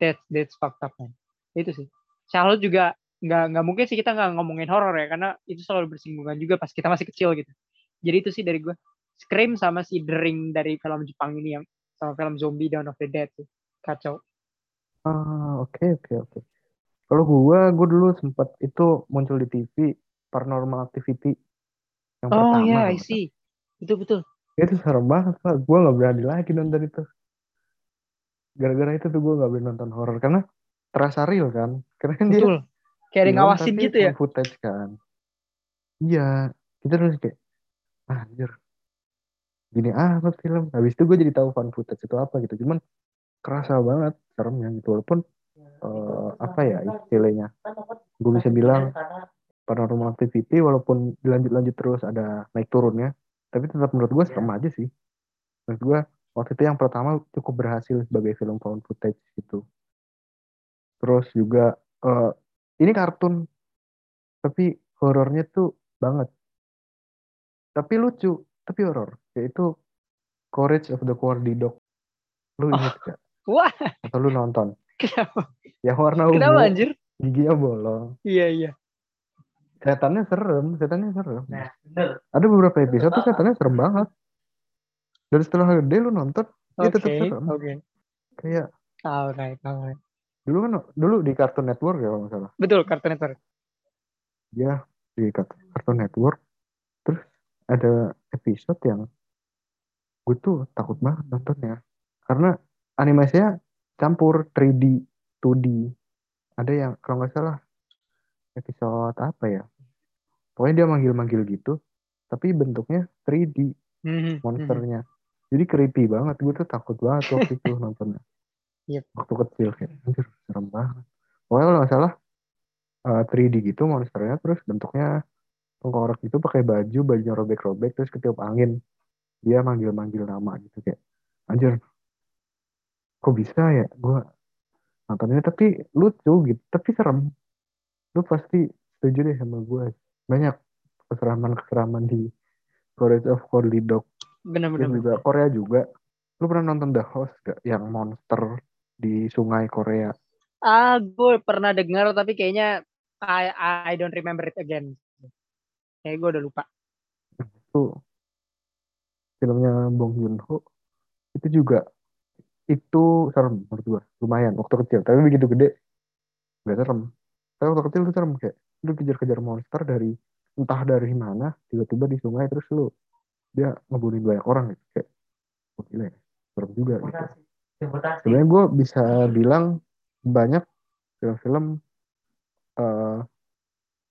that that's fucked up man. itu sih Charlotte juga nggak nggak mungkin sih kita nggak ngomongin horor ya karena itu selalu bersinggungan juga pas kita masih kecil gitu jadi itu sih dari gue Scream sama si The Ring dari film Jepang ini yang sama film zombie Dawn of the Dead tuh kacau Ah, oke oke oke. Kalau gua, gua dulu sempat itu muncul di TV Paranormal Activity yang oh, pertama. Oh iya, I see. Itu betul. Itu serem banget, Pak. Gua nggak berani lagi nonton itu. Gara-gara itu tuh gua nggak berani nonton horor karena terasa real kan. Karena kan betul. dia kayak ada ngawasin gitu ya. footage kan. Iya, kita terus kayak ah, anjir. Gini apa film. Habis itu gue jadi tahu fan footage itu apa gitu. Cuman kerasa banget seremnya gitu walaupun uh, apa ya istilahnya gue bisa bilang paranormal activity walaupun dilanjut-lanjut terus ada naik turunnya tapi tetap menurut gue serem aja sih menurut gue waktu itu yang pertama cukup berhasil sebagai film found footage gitu terus juga uh, ini kartun tapi horornya tuh banget tapi lucu tapi horor yaitu Courage of the Cowardly Dog lu inget oh. gak Wah. Atau lu nonton? Kenapa? Yang warna ungu. Kenapa anjir? Giginya bolong. Iya, iya. Setannya serem, setannya serem. Nah, bener. Ada beberapa episode tuh setannya serem banget. Dan setelah gede lu nonton, okay, dia tetap serem. Oke. Okay. Kayak alright, alright. Dulu kan dulu di Cartoon Network ya kalau nggak salah. Betul, Cartoon Network. Ya, di Cartoon Network. Terus ada episode yang gue tuh takut banget nontonnya. Karena animasinya campur 3D, 2D. Ada yang kalau nggak salah episode apa ya? Pokoknya dia manggil-manggil gitu, tapi bentuknya 3D mm-hmm. monsternya. Jadi creepy banget, gue tuh takut banget waktu itu nontonnya. Yep. Waktu kecil kayak, anjir serem banget. Pokoknya kalau nggak salah uh, 3D gitu monsternya, terus bentuknya tengkorak gitu pakai baju, bajunya robek-robek, terus ketiup angin. Dia manggil-manggil nama gitu kayak, anjir kok bisa ya gue nontonnya tapi lucu gitu tapi serem lu pasti setuju deh sama gue banyak keseraman-keseraman di Courage of Cowardly Dog Bener-bener. Terus juga Korea juga. Lu pernah nonton The Host gak? Yang monster di sungai Korea. Ah, gue pernah dengar tapi kayaknya I, I don't remember it again. Kayak gue udah lupa. itu filmnya Bong Joon Ho itu juga itu serem menurut gua. Lumayan waktu kecil. Tapi begitu gede gak serem tapi waktu kecil tuh serem kayak lu kejar-kejar monster dari entah dari mana tiba-tiba di sungai terus lu dia ngebunuhin banyak orang gitu kayak oh, gila ya serem juga gitu sebenarnya gue bisa bilang banyak film-film eh,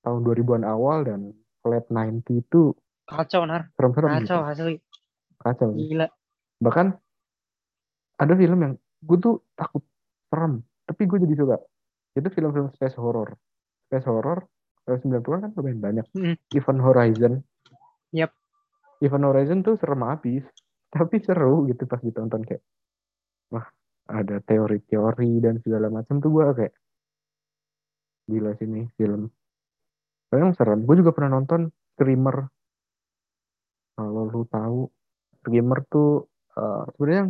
tahun 2000-an awal dan late 90 itu Kacau, Nar. serem-serem gitu Kacau, asli. kacau Gila. bahkan ada film yang gue tuh takut serem tapi gue jadi suka itu film-film space horror. Space horror tahun 90-an kan lumayan banyak. Mm. Event Horizon. Yep. Event Horizon tuh serem habis tapi seru gitu pas ditonton kayak wah ada teori-teori dan segala macam tuh gue kayak gila sini film. Memang serem. Gue juga pernah nonton Screamer. Kalau lu tahu Screamer tuh eh, sebenarnya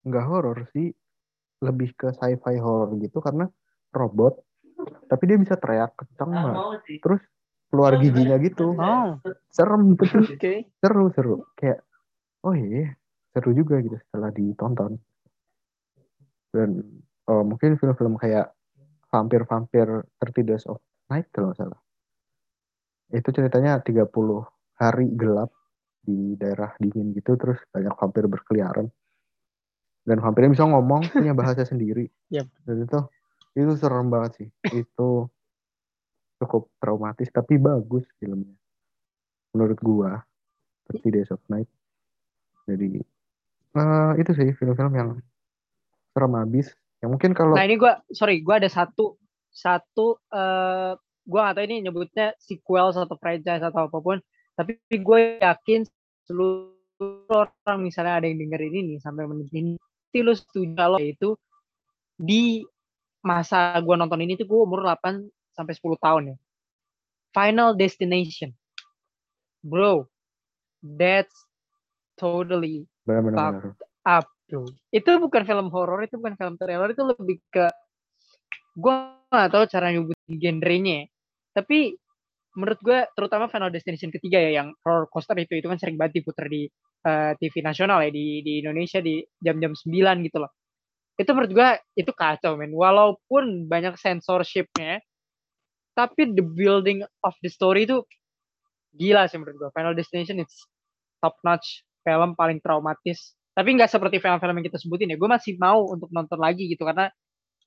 nggak horor sih lebih ke sci-fi horror gitu karena robot tapi dia bisa teriak kencang banget. terus keluar giginya gitu. Oh, serem. Tapi oke. seru seru. Kayak oh iya seru juga gitu setelah ditonton. Dan oh, mungkin film-film kayak vampir-vampir 30 Days of Night kalau salah. Itu ceritanya 30 hari gelap di daerah dingin gitu terus banyak vampir berkeliaran dan vampirnya bisa ngomong punya bahasa sendiri. Yap. dan itu itu serem banget sih. Itu cukup traumatis tapi bagus filmnya. Menurut gua 30 Days of Night. Jadi eh, itu sih film-film yang serem habis yang mungkin kalau Nah ini gue, sorry, gue ada satu, satu, eh gue gak tahu ini nyebutnya sequel atau franchise atau apa pun, tapi gue yakin seluruh orang misalnya ada yang dengerin ini sampai menit ini, pasti lu setuju kalau itu di masa gue nonton ini tuh gue umur 8 sampai 10 tahun ya. Final Destination. Bro, that's totally benar-benar up bro. Itu bukan film horor, itu bukan film thriller, itu lebih ke gue gak tahu cara nyebutin genrenya. ya. Tapi menurut gue terutama Final Destination ketiga ya yang roller coaster itu itu kan sering banget diputar di eh, TV nasional ya di di Indonesia di jam-jam 9 gitu loh. Itu menurut gue itu kacau men. Walaupun banyak censorshipnya, tapi the building of the story itu gila sih menurut gue. Final Destination it's top notch film paling traumatis. Tapi nggak seperti film-film yang kita sebutin ya. Gue masih mau untuk nonton lagi gitu karena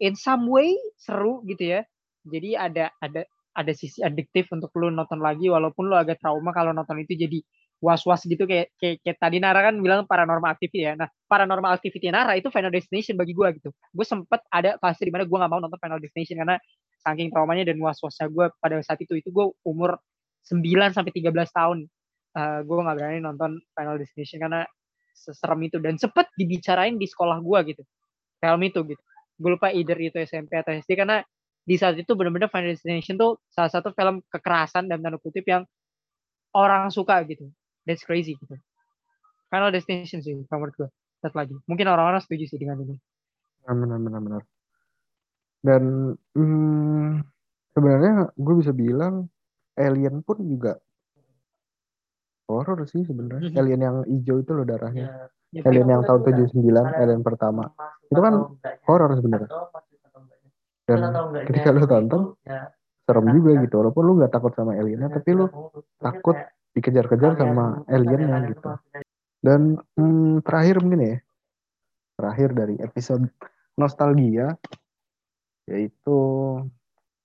in some way seru gitu ya. Jadi ada ada ada sisi adiktif untuk lu nonton lagi walaupun lu agak trauma kalau nonton itu jadi was-was gitu kayak, kayak kayak tadi Nara kan bilang paranormal activity ya. Nah, paranormal activity Nara itu Final Destination bagi gue gitu. Gue sempet ada fase di mana gue nggak mau nonton Final Destination karena saking traumanya dan was-wasnya gue pada saat itu itu gue umur 9 sampai 13 tahun. Eh gue nggak berani nonton Final Destination karena seserem itu dan sempet dibicarain di sekolah gue gitu. Film itu gitu. Gue lupa either itu SMP atau SD karena di saat itu benar-benar Final Destination tuh salah satu film kekerasan dan tanda kutip yang orang suka gitu. That's crazy gitu. Final Destination sih menurut gue. Satu lagi. Mungkin orang-orang setuju sih dengan ini. benar benar benar dan hmm, sebenarnya gue bisa bilang Alien pun juga horor sih sebenarnya Mhm. Alien yang hijau itu loh darahnya Ya, Alien yang tahun 79 Alien pertama itu kan horor sebenarnya dan ketika lu tonton serem juga gitu walaupun lu nggak takut sama aliennya tapi lu takut dikejar-kejar sama aliennya gitu. dan hmm, terakhir mungkin ya terakhir dari episode nostalgia yaitu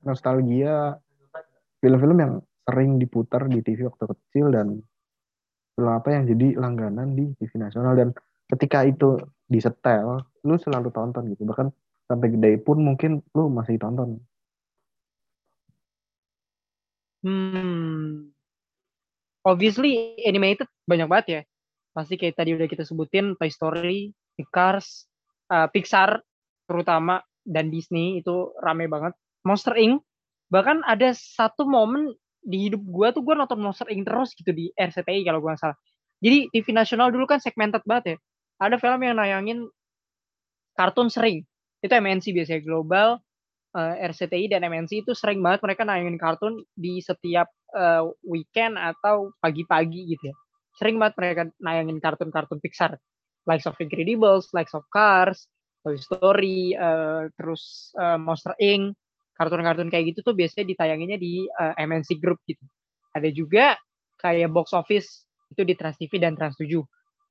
nostalgia film-film yang sering diputar di TV waktu kecil dan film apa yang jadi langganan di TV nasional. Dan ketika itu disetel lu selalu tonton gitu. Bahkan sampai gede pun mungkin lu masih tonton Hmm. Obviously animated banyak banget ya. Pasti kayak tadi udah kita sebutin Toy Story, Cars, uh, Pixar terutama dan Disney itu rame banget. Monster Inc. bahkan ada satu momen di hidup gue tuh gue nonton Monster Inc terus gitu di RCTI kalau gue nggak salah jadi TV nasional dulu kan segmented banget ya ada film yang nayangin kartun sering itu MNC biasanya global uh, RCTI dan MNC itu sering banget mereka nayangin kartun di setiap uh, weekend atau pagi-pagi gitu ya sering banget mereka nayangin kartun-kartun Pixar likes of Incredibles, likes of Cars, Toy Story, uh, terus uh, Monster Inc. Kartun-kartun kayak gitu tuh biasanya ditayanginnya di uh, MNC Group gitu. Ada juga kayak box office itu di Trans TV dan Trans 7,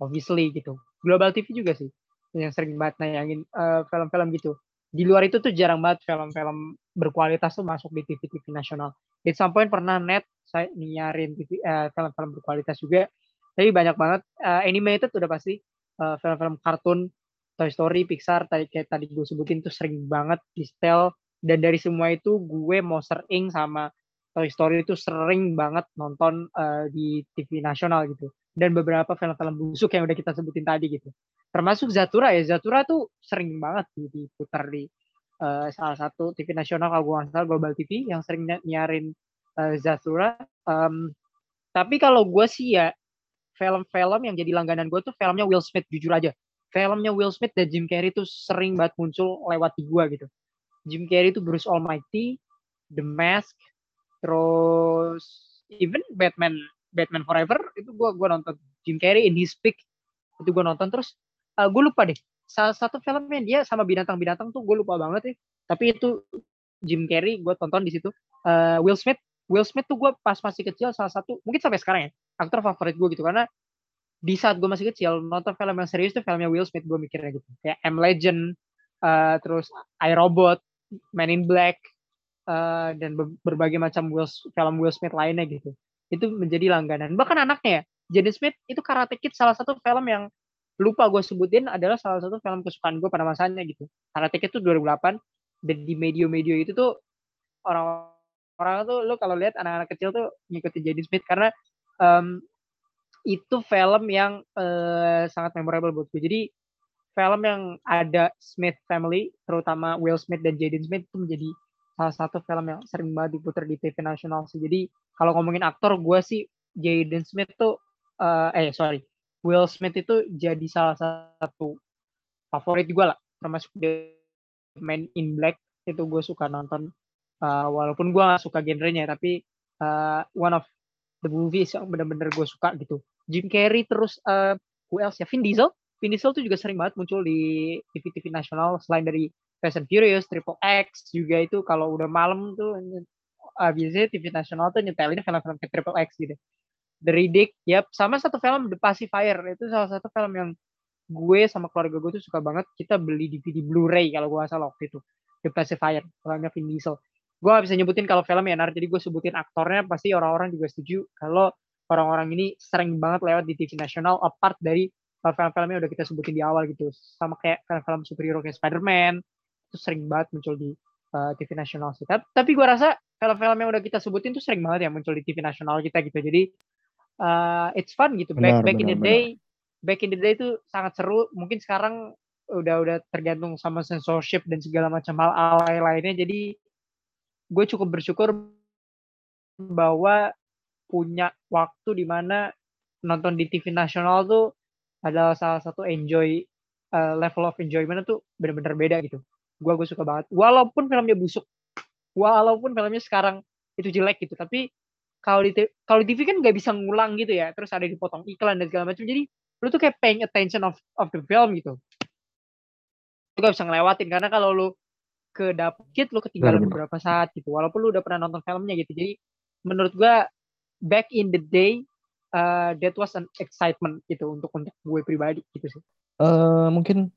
obviously gitu. Global TV juga sih yang sering banget nayangin film film-film gitu. Di luar itu tuh jarang banget film-film berkualitas tuh masuk di TV-TV nasional. Di some point pernah net saya nyiarin TV, uh, film-film berkualitas juga. Tapi banyak banget uh, animated udah pasti film eh, film-film kartun Toy Story, Pixar, tadi kayak tadi gue sebutin tuh sering banget di setel dan dari semua itu gue Monster Inc sama Toy Story itu sering banget nonton uh, di TV nasional gitu dan beberapa film-film busuk yang udah kita sebutin tadi gitu termasuk Zatura ya. Zatura tuh sering banget diputar di uh, salah satu TV nasional kalau gue salah Global TV yang sering nyarin uh, Zatura. Um, tapi kalau gue sih ya film-film yang jadi langganan gue tuh filmnya Will Smith jujur aja. Filmnya Will Smith dan Jim Carrey tuh sering banget muncul lewat di gue gitu. Jim Carrey itu Bruce Almighty The Mask terus even Batman Batman Forever itu gue gua nonton. Jim Carrey in his peak itu gue nonton. Terus uh, gue lupa deh. Salah satu filmnya dia sama binatang-binatang tuh gue lupa banget ya. Tapi itu Jim Carrey gue tonton di situ. Uh, Will Smith. Will Smith tuh gue pas masih kecil salah satu mungkin sampai sekarang ya aktor favorit gue gitu. Karena di saat gue masih kecil nonton film yang serius tuh filmnya Will Smith gue mikirnya gitu. Kayak M. Legend uh, terus I Robot Man in Black uh, dan berbagai macam Will, film Will Smith lainnya gitu. Itu menjadi langganan. Bahkan anaknya ya Jaden Smith itu Karate Kid salah satu film yang lupa gue sebutin adalah salah satu film kesukaan gue pada masanya gitu Karate Kid itu 2008 dan di media-media itu tuh orang orang tuh lu kalau lihat anak-anak kecil tuh ngikutin Jaden Smith karena um, itu film yang uh, sangat memorable buat gue. Jadi film yang ada Smith family, terutama Will Smith dan Jaden Smith itu menjadi salah satu film yang sering banget diputar di TV nasional sih. Jadi kalau ngomongin aktor, gue sih Jaden Smith tuh, uh, eh sorry, Will Smith itu jadi salah satu favorit gue lah, termasuk The Man in Black itu gue suka nonton. Uh, walaupun gue gak suka genrenya tapi uh, one of the movies yang bener-bener gue suka gitu. Jim Carrey terus uh, who else ya? Vin Diesel. Vin Diesel tuh juga sering banget muncul di TV-TV nasional. Selain dari Fast and Furious, Triple X juga itu kalau udah malam tuh uh, biasanya TV nasional tuh nyetelin film-film Triple X gitu. The Riddick, yep, sama satu film The Pacifier. Itu salah satu film yang gue sama keluarga gue tuh suka banget. Kita beli DVD Blu-ray kalau gue salah waktu itu. The Pacifier filmnya Vin Diesel. Gue gak bisa nyebutin kalau film ya nar. Jadi gue sebutin aktornya pasti orang-orang juga setuju kalau orang-orang ini sering banget lewat di TV nasional apart dari film-film yang udah kita sebutin di awal gitu. Sama kayak film-film superhero kayak Spider-Man itu sering banget muncul di uh, TV nasional tapi, tapi gue rasa film-film yang udah kita sebutin tuh sering banget ya muncul di TV nasional kita gitu. Jadi uh, it's fun gitu back benar, back benar, in the benar. day back in the day itu sangat seru mungkin sekarang udah udah tergantung sama censorship dan segala macam hal alay lainnya jadi gue cukup bersyukur bahwa punya waktu di mana nonton di TV nasional tuh adalah salah satu enjoy uh, level of enjoyment tuh bener-bener beda gitu. Gue gue suka banget. Walaupun filmnya busuk, walaupun filmnya sekarang itu jelek gitu, tapi kalau di kalau di TV kan nggak bisa ngulang gitu ya, terus ada dipotong iklan dan segala macam. Jadi lu tuh kayak paying attention of of the film gitu. Lu gak bisa ngelewatin karena kalau lu ke dapet lu ketinggalan Benar, beberapa saat gitu walaupun lu udah pernah nonton filmnya gitu. Jadi menurut gua back in the day uh, that was an excitement gitu untuk untuk gue pribadi gitu sih. Uh, mungkin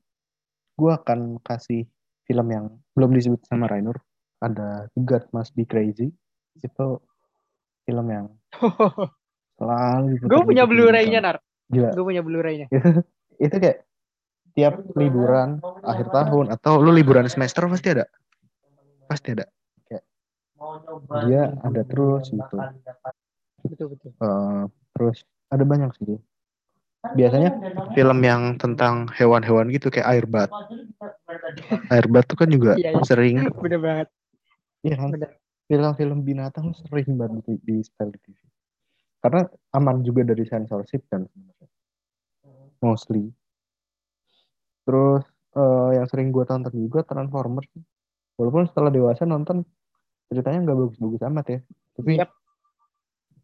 gua akan kasih film yang belum disebut sama Rainur. Ada God Must Be Crazy. Itu film yang selalu gue punya Blu-ray-nya nar. Gue punya Blu-ray-nya. Itu kayak tiap liburan akhir tahun atau lu liburan semester pasti ada? Pasti ada. Kayak dia ada terus gitu. Betul betul. Uh, terus ada banyak sih. Biasanya film yang tentang hewan-hewan gitu kayak air air bat tuh kan juga iya, iya. sering. Bener banget. Iya kan film-film binatang sering banget di, di setel di TV karena aman juga dari censorship kan. Sebenarnya mostly. Terus eh, yang sering gue tonton juga Transformers. Walaupun setelah dewasa nonton ceritanya nggak bagus-bagus amat ya. Tapi Yap.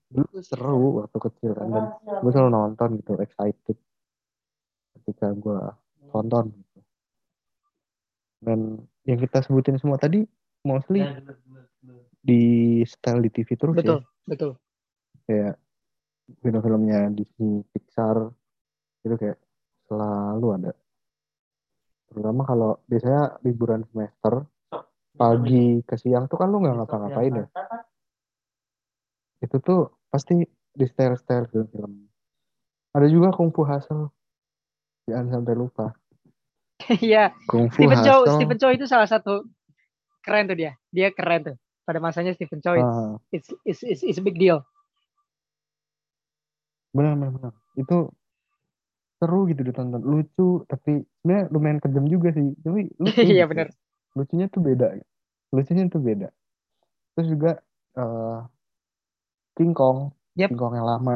dulu tuh seru waktu kecil kan dan gue selalu nonton gitu excited ketika gue tonton gitu. Dan yang kita sebutin semua tadi mostly di style di TV terus betul ya? betul. Kayak film-filmnya Disney Pixar itu kayak selalu ada. Terutama kalau biasanya liburan semester pagi ke siang tuh kan lu nggak ngapa-ngapain ya? Itu tuh pasti di style-style film-film. Ada juga Kung Fu Hustle. Jangan sampai lupa. Iya, Kung Fu Stephen Chow, Stephen Chow itu salah satu keren tuh dia. Dia keren tuh. Pada masanya Stephen Chow it's, ah, it's, it's, it's, it's a big deal. benar benar benar. Itu seru gitu ditonton. Lucu tapi sebenarnya lumayan kejam juga sih. Tapi lucu Iya gitu. benar. lucunya tuh beda. Lucunya tuh beda. Terus juga eh, King Kong. Yep. King Kong yang lama.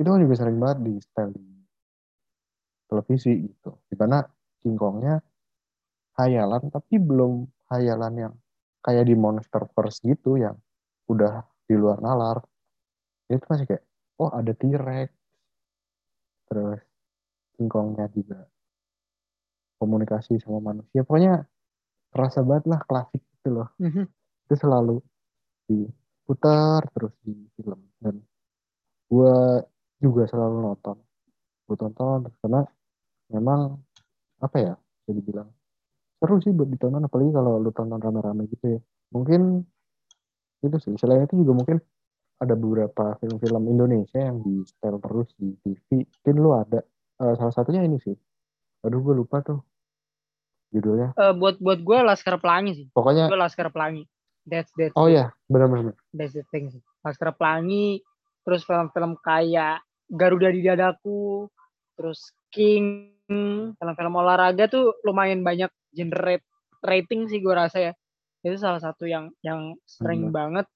Itu kan juga sering banget di style di televisi gitu. Di mana King Kongnya hayalan tapi belum hayalan yang kayak di Monsterverse gitu yang udah di luar nalar. Itu masih kayak oh ada T-Rex. Terus King Kongnya juga komunikasi sama manusia. Pokoknya terasa banget lah klasik gitu loh. Mhm. itu selalu diputar terus di film. Dan gue juga selalu nonton. Gue tonton terus karena memang apa ya bisa dibilang seru sih buat ditonton apalagi kalau lu tonton rame-rame gitu ya. Mungkin itu sih selain itu juga mungkin ada beberapa film-film Indonesia yang di setel terus di TV mungkin lu ada. Eh, salah satunya ini sih. Aduh gue lupa tuh judulnya. Eh, buat buat gue Laskar Pelangi sih. pokoknya Gue Laskar Pelangi. That's that's oh ya benar-benar that's the thing sih. Laskar Pelangi, terus film-film kayak Garuda di Dadaku, terus King, film-film olahraga tuh lumayan banyak genre rating sih gue rasa ya. Itu salah satu yang yang sering Bener. banget.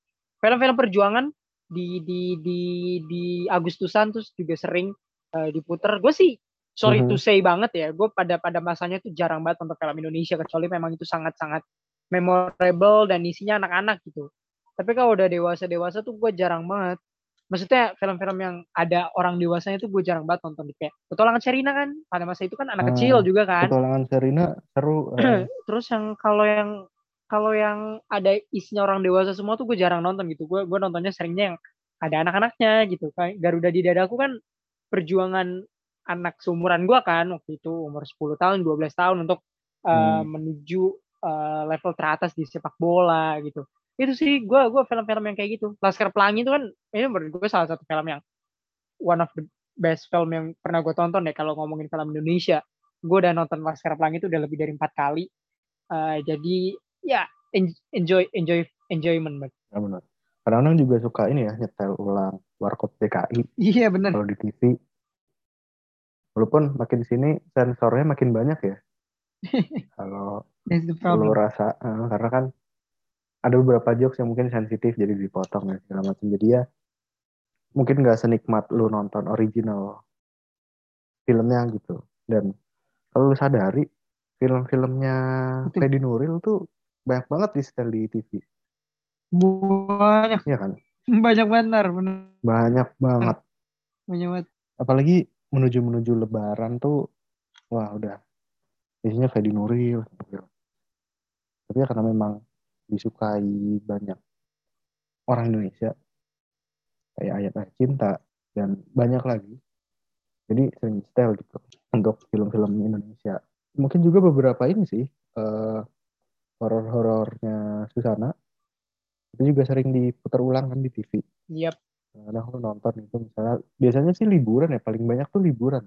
Film-film perjuangan di di di di Agustusan terus juga sering eh, diputer. Gue sih sorry to Mhm. say banget ya, gue pada pada masanya tuh jarang banget untuk film Indonesia kecuali memang itu sangat-sangat memorable dan isinya anak-anak gitu. Tapi kalau udah dewasa-dewasa tuh gue jarang banget. Maksudnya film-film yang ada orang dewasanya tuh gue jarang banget nonton. Kayak Petualangan Sherina kan, pada masa itu kan anak Ah, kecil juga kan. petualangan Serina seru eh. Terus yang kalau yang kalau yang ada isinya orang dewasa semua tuh gue jarang nonton gitu. Gue gue nontonnya seringnya yang ada anak-anaknya gitu. Kayak Garuda di dadaku kan perjuangan anak seumuran gue kan waktu itu umur 10 tahun, 12 tahun untuk eh, Hmm. menuju eh, level teratas di sepak bola gitu. Itu sih gue gue film-film yang kayak gitu. Laskar Pelangi itu kan ini menurut gue salah satu film yang one of the best film yang pernah gue tonton ya kalau ngomongin film Indonesia. Gue udah nonton Laskar Pelangi itu udah lebih dari empat kali. Eh, jadi ya en- enjoy enjoy enjoyment banget. Ya benar. Kadang-kadang juga suka ini ya nyetel ulang Warkop DKI Iya bener. kalau di TV. Walaupun makin sini sensornya makin banyak ya. Kalau lu rasa eh, karena kan ada beberapa jokes yang mungkin sensitif jadi dipotong ya segala macam. Jadi ya mungkin nggak senikmat lu nonton original filmnya gitu. Dan kalau lu sadari film-filmnya. Fedi Nuril tuh banyak banget di setel di TV. Banyak Iya kan? banyak benar benar Banyak banget. banyak banget. apalagi menuju menuju lebaran tuh wah udah isinya Fedi Nuril gitu. tapi ya karena memang disukai banyak orang Indonesia. Kayak ayat-ayat cinta dan banyak lagi. Jadi sering style gitu untuk film-film Indonesia. Mungkin juga beberapa ini sih eh, horor-horornya Susana. Itu juga sering diputar ulang kan di TV Yap. kadang aku nonton itu misalnya biasanya sih liburan ya paling banyak tuh liburan.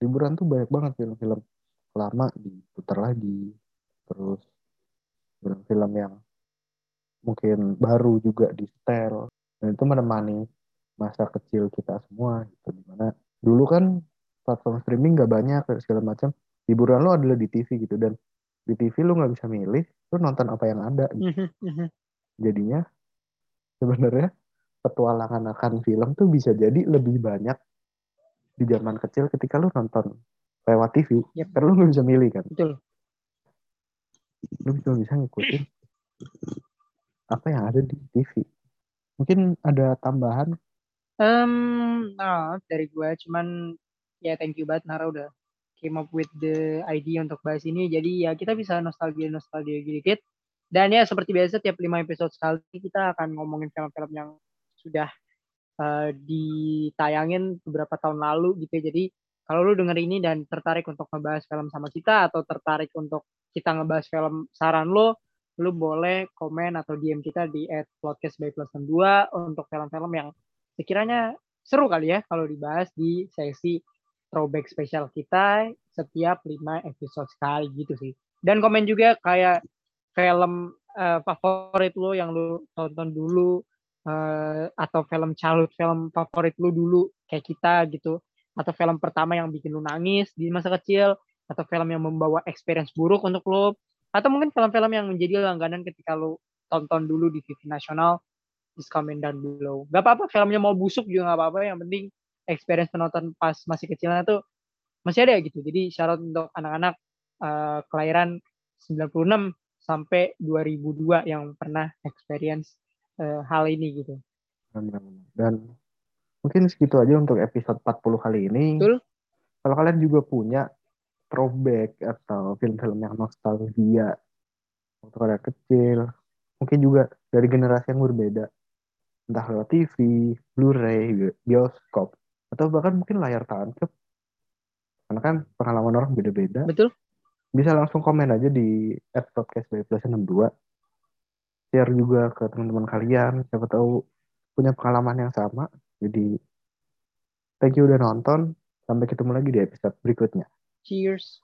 Liburan tuh banyak banget film-film lama diputar lagi. Terus film-film yang mungkin baru juga di setel. Dan itu menemani masa kecil kita semua gitu. Di mana dulu kan platform streaming nggak banyak segala macam. Hiburan lo adalah di TV gitu. Dan di TV lo nggak bisa milih lo nonton apa yang ada gitu. Mhm, mhm. jadinya sebenarnya petualangan akan film tuh bisa jadi lebih banyak di zaman kecil ketika lu nonton lewat TV Yep. karena lu nggak bisa milih kan? Betul lu cuma bisa ngikutin apa yang ada di TV mungkin ada tambahan Um, nah, dari gue cuman ya thank you banget Nara udah came up with the idea untuk bahas ini. Jadi ya kita bisa nostalgia nostalgia dikit. Dan ya seperti biasa tiap 5 episode sekali kita akan ngomongin film-film yang sudah uh, ditayangin beberapa tahun lalu gitu. ya. Jadi kalau lu denger ini dan tertarik untuk ngebahas film sama kita atau tertarik untuk kita ngebahas film saran lo, lu boleh komen atau DM kita di @podcast by plus 62 untuk film-film yang sekiranya seru kali ya kalau dibahas di sesi throwback spesial kita setiap 5 episode sekali gitu sih. Dan komen juga kayak film eh, favorit lo yang lo tonton dulu eh, atau film childhood film favorit lo dulu kayak kita gitu atau film pertama yang bikin lo nangis di masa kecil atau film yang membawa experience buruk untuk lo atau mungkin film-film yang menjadi langganan ketika lo tonton dulu di TV nasional just comment down below. Gak apa-apa filmnya mau busuk juga gak apa-apa. Yang penting experience penonton pas masih kecilnya tuh masih ada gitu. Jadi syarat untuk anak-anak uh, kelahiran 96 sampai 2002 yang pernah experience uh, hal ini gitu. dan mungkin segitu aja untuk episode 40 kali ini Betul. kalau kalian juga punya throwback atau film-film yang nostalgia waktu kalian kecil. Mungkin juga dari generasi yang berbeda. Entah lewat TV, Blu-ray, bioskop atau bahkan mungkin layar tancap karena kan pengalaman orang beda-beda. Betul. bisa langsung komen aja di at podcast by plus 62 share juga ke teman-teman kalian. Siapa tahu punya pengalaman yang sama. Jadi thank you udah nonton. Sampai ketemu lagi di episode berikutnya Cheers.